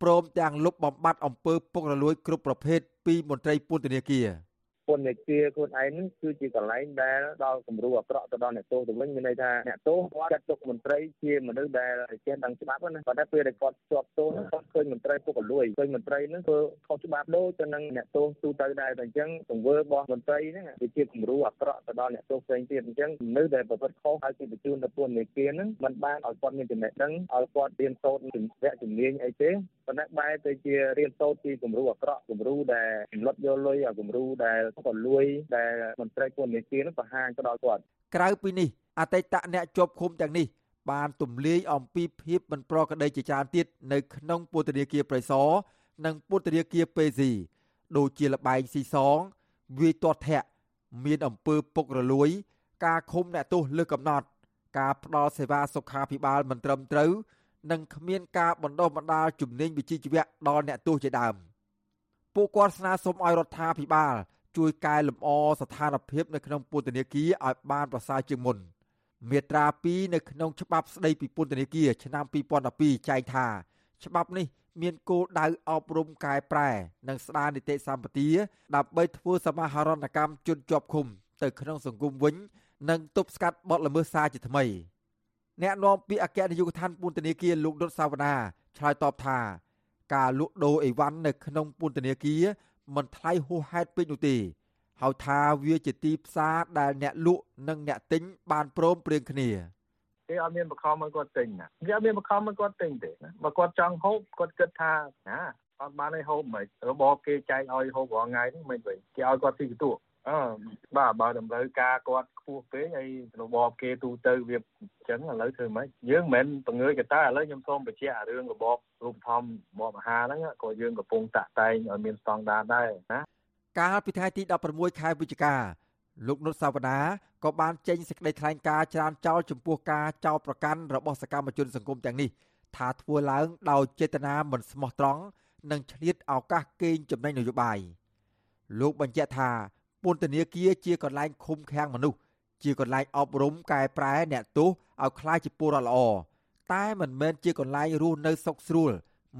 ព្រមទាំងលុបបំបាត់អំពើពុករលួយគ្រប់ប្រភេទពីមន្ត្រីពន្ធនាគារ។ ពន្ធនាគារខ្លួនឯងហ្នឹងគឺជាកន្លែងដែលដល់គំរូអាក្រក់ទៅដល់អ្នកទោសទៅវិញមានន័យថាអ្នកទោសគាត់ចាត់ទុកមន្ត្រីជាមនុស្សដែលចេះដឹងច្បាប់ណាប៉ុន្តែពេលដែលគាត់ជាប់ទោសហ្នឹងគាត់ឃើញមន្ត្រីពុករលួយឃើញមន្ត្រីហ្នឹងធ្វើខុសច្បាប់ដូចទៅនឹងអ្នកទោសទូទៅដែរតែអញ្ចឹងទង្វើរបស់មន្ត្រីហ្នឹងវាជាគំរូអាក្រក់ទៅដល់អ្នកទោសផ្សេងទៀតអញ្ចឹងមនុស្សដែលប្រព្រឹត្តខុសហើយគេបញ្ជូនទៅពន្ធនាគារហ្នឹងมันបានឲ្យគាត់មានចំណេះដឹងឲ្យគាត់រៀនសូត្រជំនះជំនាញអីទេ ប៉ុន្តែបែរទៅជារៀនសូត្រពីគំរូអាក្រក់គំរូដែលចំនួនយកលុយឲ្យគំរូដែលក៏លួយដែលមន្ត្រីពន្ធនាគារនឹងបង្ហាញទៅដល់គាត់ក្រៅពីនេះអតីតអ្នកជាប់ឃុំទាំងនេះបានទម្លាយអំពីភាពមិនប្រក្រតីជាច្រើនទៀតនៅក្នុងពន្ធនាគារប្រៃសណនិងពន្ធនាគារពេស៊ីដូចជាលបែងស៊ីសងវាយទាត់ធាក់មានអំពើពុករលួយ ការឃុំអ្នកទោសលើកំណត់ ការផ្ដល់សេវាសុខាភិបាលមិនត្រឹមត្រូវ និងគ្មានការបណ្ដុះបណ្ដាលជំនាញវិជ្ជាជីវៈដល់អ្នកទោសជាដើមពួកគាត់ស្នើសុំឲ្យរដ្ឋាភិបាលជួយកែលម្អស្ថានភាពនៅក្នុងពន្ធនាគារឲ្យបានប្រសើរជាងមុនមាត្រា2នៅក្នុងច្បាប់ស្តីពីពន្ធនាគារឆ្នាំ2012ចែងថាច្បាប់នេះមានគោលដៅអប់រំកែប្រែ និងស្ដារនីតិសម្បទាដើម្បីធ្វើសមាហរណកម្មជនជាប់ឃុំទៅក្នុងសង្គមវិញ និងទប់ស្កាត់បទល្មើសសារជាថ្មី អ្នកនាំពាក្យអគ្គនាយកដ្ឋានពន្ធនាគារលោកដុតសាវណ្ណាឆ្លើយតបថាការលក់ដូរអីវ៉ាន់នៅក្នុងពន្ធនាគារមិនថ្លៃហួសហេតុពេកនោះទេហើយថាវាជាទីផ្សារដែលអ្នកលក់និងអ្នកទិញបានព្រមព្រៀងគ្នាគេអត់មានបខំឲ្យគាត់ទិញណាគេអត់មានបខំឲ្យគាត់ទិញទេណាបើគាត់ចង់ហូបគាត់គិតថាណាអត់បានឲ្យហូបមិនរបបគេចែកឲ្យហូបរាល់ថ្ងៃនេះមិនវិញគេឲ្យគាត់ទីកទួ អឺបាទបើតម្រូវការគាត់ខ្ពស់ពេកហើយរបបគេទូទៅវាអញ្ចឹងឥឡូវធ្វើម៉េចយើងមិនមែនបង្ងើយកតាឥឡូវខ្ញុំសូមបញ្ជាក់រឿងរបបរូបធម្មរបបអាហារហ្នឹងក៏យើងកំពុងតាក់តែងឲ្យមានស្តង់ដារដែរណាកាលពីថ្ងៃទី16ខែវិច្ឆិកាលោកនុតសាវណ្ណាក៏បានចេញសេចក្តីថ្លែងការណ៍ច្រានចោលចំពោះការចោទប្រកាន់របស់សកម្មជនសង្គមទាំងនេះថាធ្វើឡើងដោយចេតនាមិនស្មោះត្រង់និងឆ្លៀតឱកាសកេងចំណេញនយោបាយលោកបញ្ជាក់ថា ពន្ធនាគារជាកន្លែងឃុំឃាំងមនុស្សជាកន្លែងអប់រំកែប្រែអ្នកទោសឲ្យក្លាយជាពលរដ្ឋល្អតែមិនមែនជាកន្លែងរស់នៅសុខស្រួល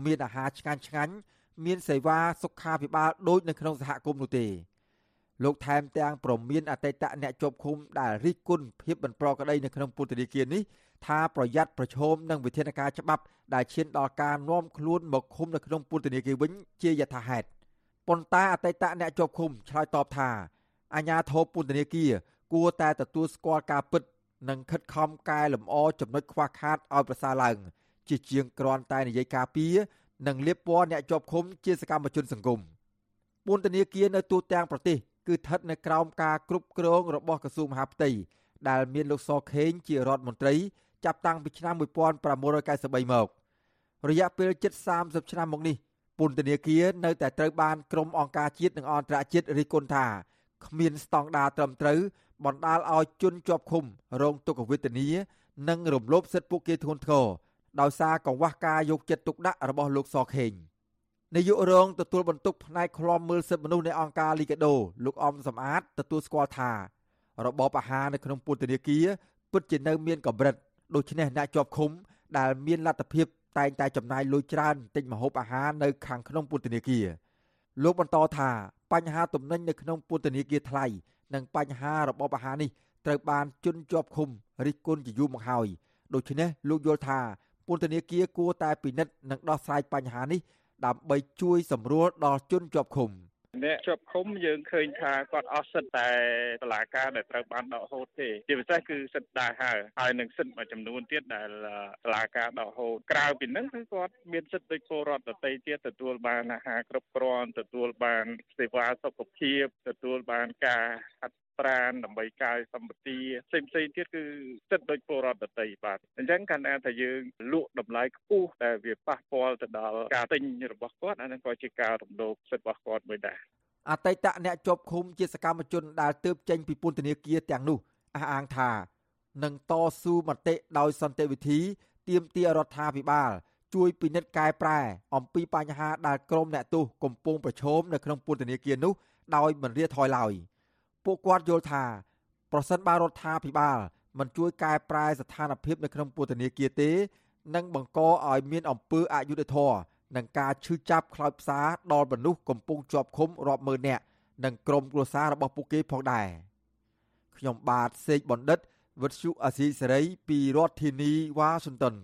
មានអាហារឆ្ងាញ់ឆ្ងាញ់មានសេវាសុខាភិបាលដូចនៅក្នុងសហគមន៍នោះទេលោកថែមទាំងប្រមានអតីតអ្នកជាប់ឃុំដែលរិះគន់ភាពមិនប្រក្រតីនៅក្នុងពន្ធនាគារនេះថាប្រយ័ត្នប្រឈមនឹងវិធានការច្បាប់ដែលឈានដល់ការនាំខ្លួនមកឃុំនៅក្នុងពន្ធនាគារវិញជាយថាហេតុ ប៉ុន្តែអតីតអ្នកជាប់ឃុំឆ្លើយតបថាអាញាធរពន្ធនាគារគួរតែទទួលស្គាល់ការពិត និងខិតខំកែលម្អចំណុចខ្វះខាតឲ្យប្រសើរឡើង ជាជាងគ្រាន់តែនិយាយការពីនិងលៀបពណ៌អ្នកជាប់ឃុំជាសកម្មជនសង្គមពន្ធនាគារនៅទូទាំងប្រទេសគឺស្ថិតនៅក្រោមការគ្រប់គ្រងរបស់ក្រសួងមហាផ្ទៃដែលមានលោកសខេងជារដ្ឋមន្ត្រីចាប់តាំងពីឆ្នាំ1993មក រយៈពេលជិត30ឆ្នាំមកនេះ ពន្ធនាគារនៅតែត្រូវបានក្រុមអង្គការជាតិនិងអន្តរជាតិរិះគន់ថាគ្មានស្តង់ដារត្រឹមត្រូវបណ្ដាលឲ្យជនជាប់ឃុំរងទុក្ខវេទនានិងរំលោភសិទ្ធិពួកគេធ្ងន់ធ្ងរដោយសារកង្វះការយកចិត្តទុកដាក់របស់លោកសខេងនាយករងទទួលបន្ទុកផ្នែកឃ្លាំមើលសិទ្ធិមនុស្សនៃអង្គការលីកាដូលោកអំសំអាតទទួលស្គាល់ថារបបអាហារនៅក្នុងពន្ធនាគារពិតជានៅមានកម្រិតដូច្នេះអ្នកជាប់ឃុំដែលមានលទ្ធភាព តែងតែចំណាយលុយច្រើនទិញម្ហូបអាហារនៅខាងក្នុងពន្ធនាគារលោកបន្តថាបញ្ហាទំនិញនៅក្នុងពន្ធនាគារថ្លៃនិងបញ្ហារបបអាហារនេះត្រូវបានជន់ជាប់ឃុំរិះគន់ជាយូរមកហើយដូច្នេះលោកយល់ថាពន្ធនាគារគួរតែពិនិត្យនិងដោះស្រាយបញ្ហានេះដើម្បីជួយសម្រួលដល់ជនជាប់ឃុំ អ្នកជាប់ឃុំយើងឃើញថាគាត់អស់សិទ្ធតែតឡាការដែលត្រូវបានដកហូតទេជាពិសេសគឺសិទ្ធដែរហើយហើយនឹងសិទ្ធមួយចំនួនទៀតដែលតឡាការដកហូតក្រៅពីនឹងគឺគាត់មានសិទ្ធដូចពលរដ្ឋដទៃទៀតទទួលបានអាហារគ្រប់គ្រាន់ទទួលបានសេវាសុខភាពទទួលបានការហាត់ ប្រានដើម្បីកាយសម្បទាផ្សេងផ្សេងទៀតគឺសិទ្ធិដូចពលរដ្ឋដតីបាទអញ្ចឹងកាលណាថាយើងលក់តម្លៃខ្ពស់តែវាប៉ះពាល់ទៅដល់ការទិញរបស់គាត់អានឹងក៏ជាការរំលោភសិទ្ធិរបស់គាត់មួយដែរអតីតអ្នកជាប់ឃុំជាសកម្មជនដែលទើបចេញពីពន្ធនាគារទាំងនោះអះអាងថានឹងតស៊ូមតិដោយសន្តិវិធីទាមទាររដ្ឋាភិបាលជួយពិនិត្យកែប្រែអំពីបញ្ហាដែលក្រមអ្នកទោសកំពុងប្រឈមនៅក្នុងពន្ធនាគារនោះដោយមិនរាថយឡើយ។ ពួកគាត់យល់ថាប្រសិនបើរដ្ឋាភិបាលមិនជួយកែប្រែស្ថានភាពនៅក្នុងពន្ធនាគារទេនឹងបង្កឲ្យមានអំពើអយុត្តិធម៌និងការឈឺចាប់ខ្លោចផ្សាដល់មនុស្សកំពុងជាប់ឃុំរាប់ម៉ឺននាក់និងក្រុមគ្រួសាររបស់ពួកគេផងដែរខ្ញុំបាទសេកបណ្ឌិតវិទ្យុអាស៊ីសេរីពីរដ្ឋធានីវ៉ាស៊ីនតោន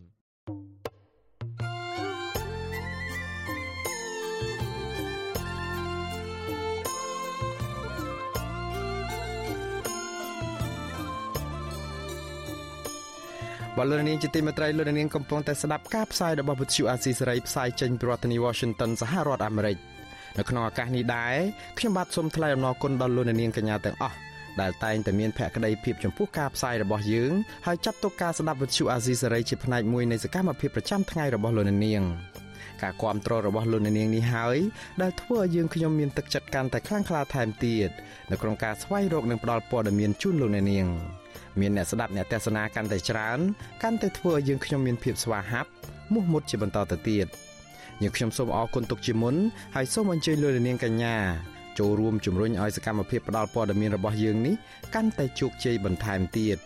បលរនាងជាទីមេត្រីលោកនាងកំពុងតែស្ដាប់ការផ្សាយរបស់វិទ្យុអាស៊ីសេរីផ្សាយចេញពីរដ្ឋធានី Washington សហរដ្ឋអាមេរិកនៅក្នុងឱកាសនេះដែរខ្ញុំបាទសូមថ្លែងអំណរគុណដល់លោកនាងកញ្ញាទាំងអស់ដែលតែងតែមានភក្ដីភាពចំពោះការផ្សាយរបស់យើងហើយចាត់ទុកការស្ដាប់វិទ្យុអាស៊ីសេរីជាផ្នែកមួយនៃសកម្មភាពប្រចាំថ្ងៃរបស់លោកនាងការគ្រប់គ្រងរបស់លោកនាងនេះហើយដែលធ្វើឲ្យយើងខ្ញុំមានទឹកចិត្តកាន់តែខ្លាំងក្លាថែមទៀតនៅក្នុងការស្វែងរកនិងផ្តល់ព័ត៌មានជូនលោកនាង មានអ្នកស្ដាប់អ្នកទស្សនាកាន់តែច្រើនកាន់តែធ្វើឲ្យយើងខ្ញុំមានភាពស្វាហាប់មោះមុតជាបន្តទៅទៀតយើងខ្ញុំសូមអរគុណទុកជាមុនហើយសូមអញ្ជើញលោកនាងកញ្ញាចូលរួមជំរុញឲ្យសកម្មភាពផ្តល់ព័ត៌មានរបស់យើងនេះកាន់តែជោគជ័យបន្ថែមទៀត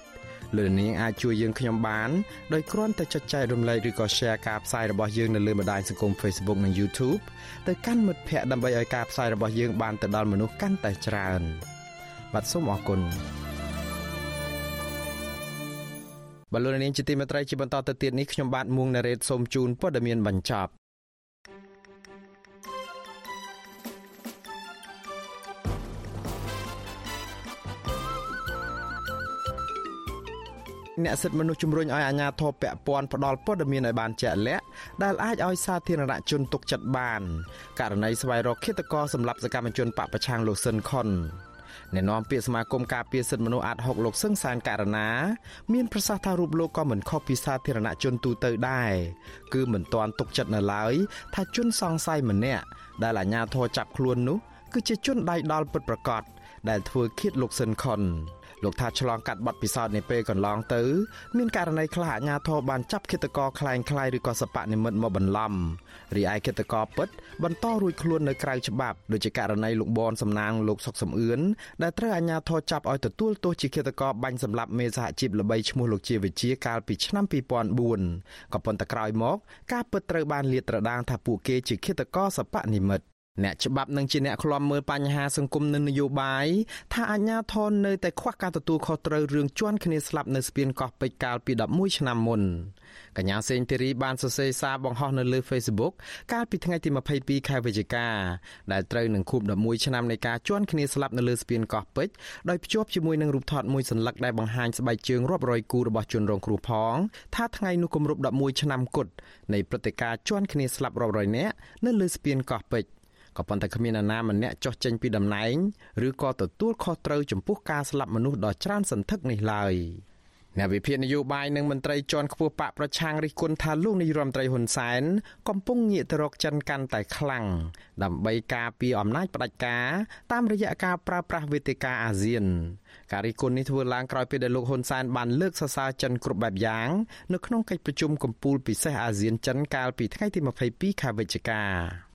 លោកនាងអាចជួយយើងខ្ញុំបានដោយគ្រាន់តែចុចចែករំលែកឬក៏ Share ការផ្សាយរបស់យើងនៅលើបណ្ដាញសង្គម Facebook និង YouTube ទៅកាន់មិត្តភ័ក្តិដើម្បីឲ្យការផ្សាយរបស់យើងបានទៅដល់មនុស្សកាន់តែច្រើនបាទសូមអរគុណ បលូននាងជាទីមេត្រីជាបន្តទៅទៀតនេះខ្ញុំបាទមួងណារ៉េតសូមជូនព័ត៌មានបញ្ចប់អ្នកសិទ្ធិមនុស្សជំរុញឲ្យអាជ្ញាធរពាក់ព័ន្ធផ្ដល់ព័ត៌មានឲ្យបានជាក់លាក់ដែលអាចឲ្យសាធារណជនទុកចិត្តបានករណីស្វែងរកឃាតករសម្រាប់សកម្មជនបពប្រឆាំងលោកស៊ិនខុន អ្នកនាំពាក្យសមាគមការពារសិទ្ធិមនុស្សអាត់ហុកលោកសឹងសានករណា មានប្រសាសន៍ថារូបលោកក៏មិនខុសពីសាធារណជនទូទៅដែរគឺមិនទាន់ទុកចិត្តនៅឡើយថាជនសង្ស័យម្នាក់ដែលអាជ្ញាធរចាប់ខ្លួននោះគឺជាជនដៃដល់ពិតប្រាកដដែលធ្វើឃាតលោកស៊ិនខុន លោកថាឆ្លងកាត់បទពិសោធន៍នៃពេលកន្លងទៅមានករណីខ្លះអាជ្ញាធរបានចាប់ឃាតករคล้ายคล้ายឬក៏សបនិមិត្តមកបន្លំរីឯឃាតករពិតបន្តរួចខ្លួននៅក្រៅច្បាប់ដូចជាករណីលោកបនសំណាងលោកសុកសំអឿនដែលត្រូវអាជ្ញាធរចាប់ឲ្យទទួលទោសជាឃាតករបាញ់សម្លាប់មេសហជីពល្បីឈ្មោះលោកជាវិជាកាលពីឆ្នាំ2004ក៏ប៉ុន្តែក្រោយមកការពិតត្រូវបានលាតត្រដាងថាពួកគេជាឃាតករសបនិមិត្ត អ្នកច្បាប់នឹងជាអ្នកឃ្លាំមើលបញ្ហាសង្គមនិងនយោបាយថាអាជ្ញាធរនៅតែខ្វះការទទួលខុសត្រូវរឿងជន់គ្នាស្លាប់នៅស្ពានកោះពេជ្រកាលពី11ឆ្នាំមុនកញ្ញាសេងធីរីបានសរសេរសារបង្ហោះនៅលើ Facebook កាលពីថ្ងៃទី22ខែវិច្ឆិកាដែលត្រូវនឹងខួប11ឆ្នាំនៃការជន់គ្នាស្លាប់នៅលើស្ពានកោះពេជ្រដោយភ្ជាប់ជាមួយនឹងរូបថតមួយសន្លឹកដែលបង្ហាញស្បែកជើងរាប់រយគូរបស់ជនរងគ្រោះផងថាថ្ងៃនោះគម្រប់11ឆ្នាំគត់នៃព្រឹត្តិការណ៍ជន់គ្នាស្លាប់រាប់រយនាក់នៅលើស្ពានកោះពេជ្រ ក៏ប៉ុន្តែគ្មាននរណាម្នាក់ចោះចេញពីតំណែងឬក៏ទទួលខុសត្រូវចំពោះការស្លាប់មនុស្សដ៏ច្រើនសន្ធឹកនេះឡើយអ្នកវិភាគនយោបាយនិងមន្ត្រីជាន់ខ្ពស់បកប្រឆាំងរិះគន់ថាលោកនាយរដ្ឋមន្ត្រីហ៊ុនសែនកំពុងងាកទៅរកចិនកាន់តែខ្លាំងដើម្បីការពារអំណាចផ្ដាច់ការតាមរយៈការប្រើប្រាស់វេទិកាអាស៊ានការរិះគន់នេះធ្វើឡើងក្រោយពេលដែលលោកហ៊ុនសែនបានលើកសរសើរចិនគ្រប់បែបយ៉ាងនៅក្នុងកិច្ចប្រជុំកំពូលពិសេសអាស៊ានចិនកាលពីថ្ងៃទី22ខែវិច្ឆិកា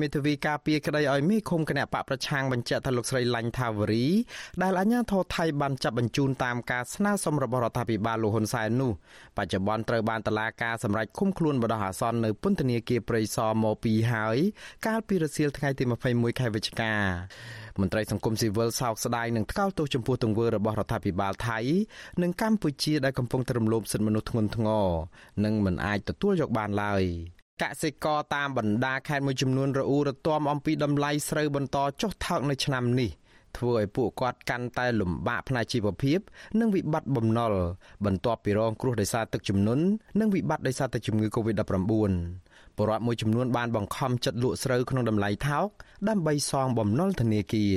មេធាវីការពារក្តីឲ្យមេឃុំគណៈបកប្រឆាំងបញ្ជាក់ថាលោកស្រីឡាញ់ថាវរីដែលអាជ្ញាធរថៃបានចាប់បញ្ជូនតាមការស្នើសុំរបស់រដ្ឋាភិបាលលោកហ៊ុនសែននោះបច្ចុប្បន្នត្រូវបានតឡាការសម្រេចឃុំខ្លួនបដិអាសន្ននៅពន្ធនាគារព្រៃសរមកពីហើយកាលពីរសៀលថ្ងៃទី21ខែវិច្ឆិកាមន្ត្រីសង្គមស៊ីវិលសោកស្ដាយនឹងថ្កោលទោសចំពោះទង្វើរបស់រដ្ឋាភិបាលថៃនិងកម្ពុជាដែលកំពុងតែរំលោភសិទ្ធិមនុស្សធ្ងន់ធ្ងរនិងមិនអាចទទួលយកបានឡើយ កសិករតាមបណ្ដាខេត្តមួយចំនួនរអ៊ូរទាំអំពីតម្លៃស្រូវបន្តចុះថោកនៅឆ្នាំនេះធ្វើឲ្យពួកគាត់កាន់តែលំបាកផ្នែកជីវភាព និងវិបត្តិបំណុលបន្ទាប់ពីរងគ្រោះដោយសារទឹកជំនន់និងវិបត្តិដោយសារតែជំងឺ Covid-19 ពលរដ្ឋមួយចំនួនបានបង្ខំចិត្តលក់ស្រូវក្នុងតម្លៃថោកដើម្បីសងបំណុលធនាគារ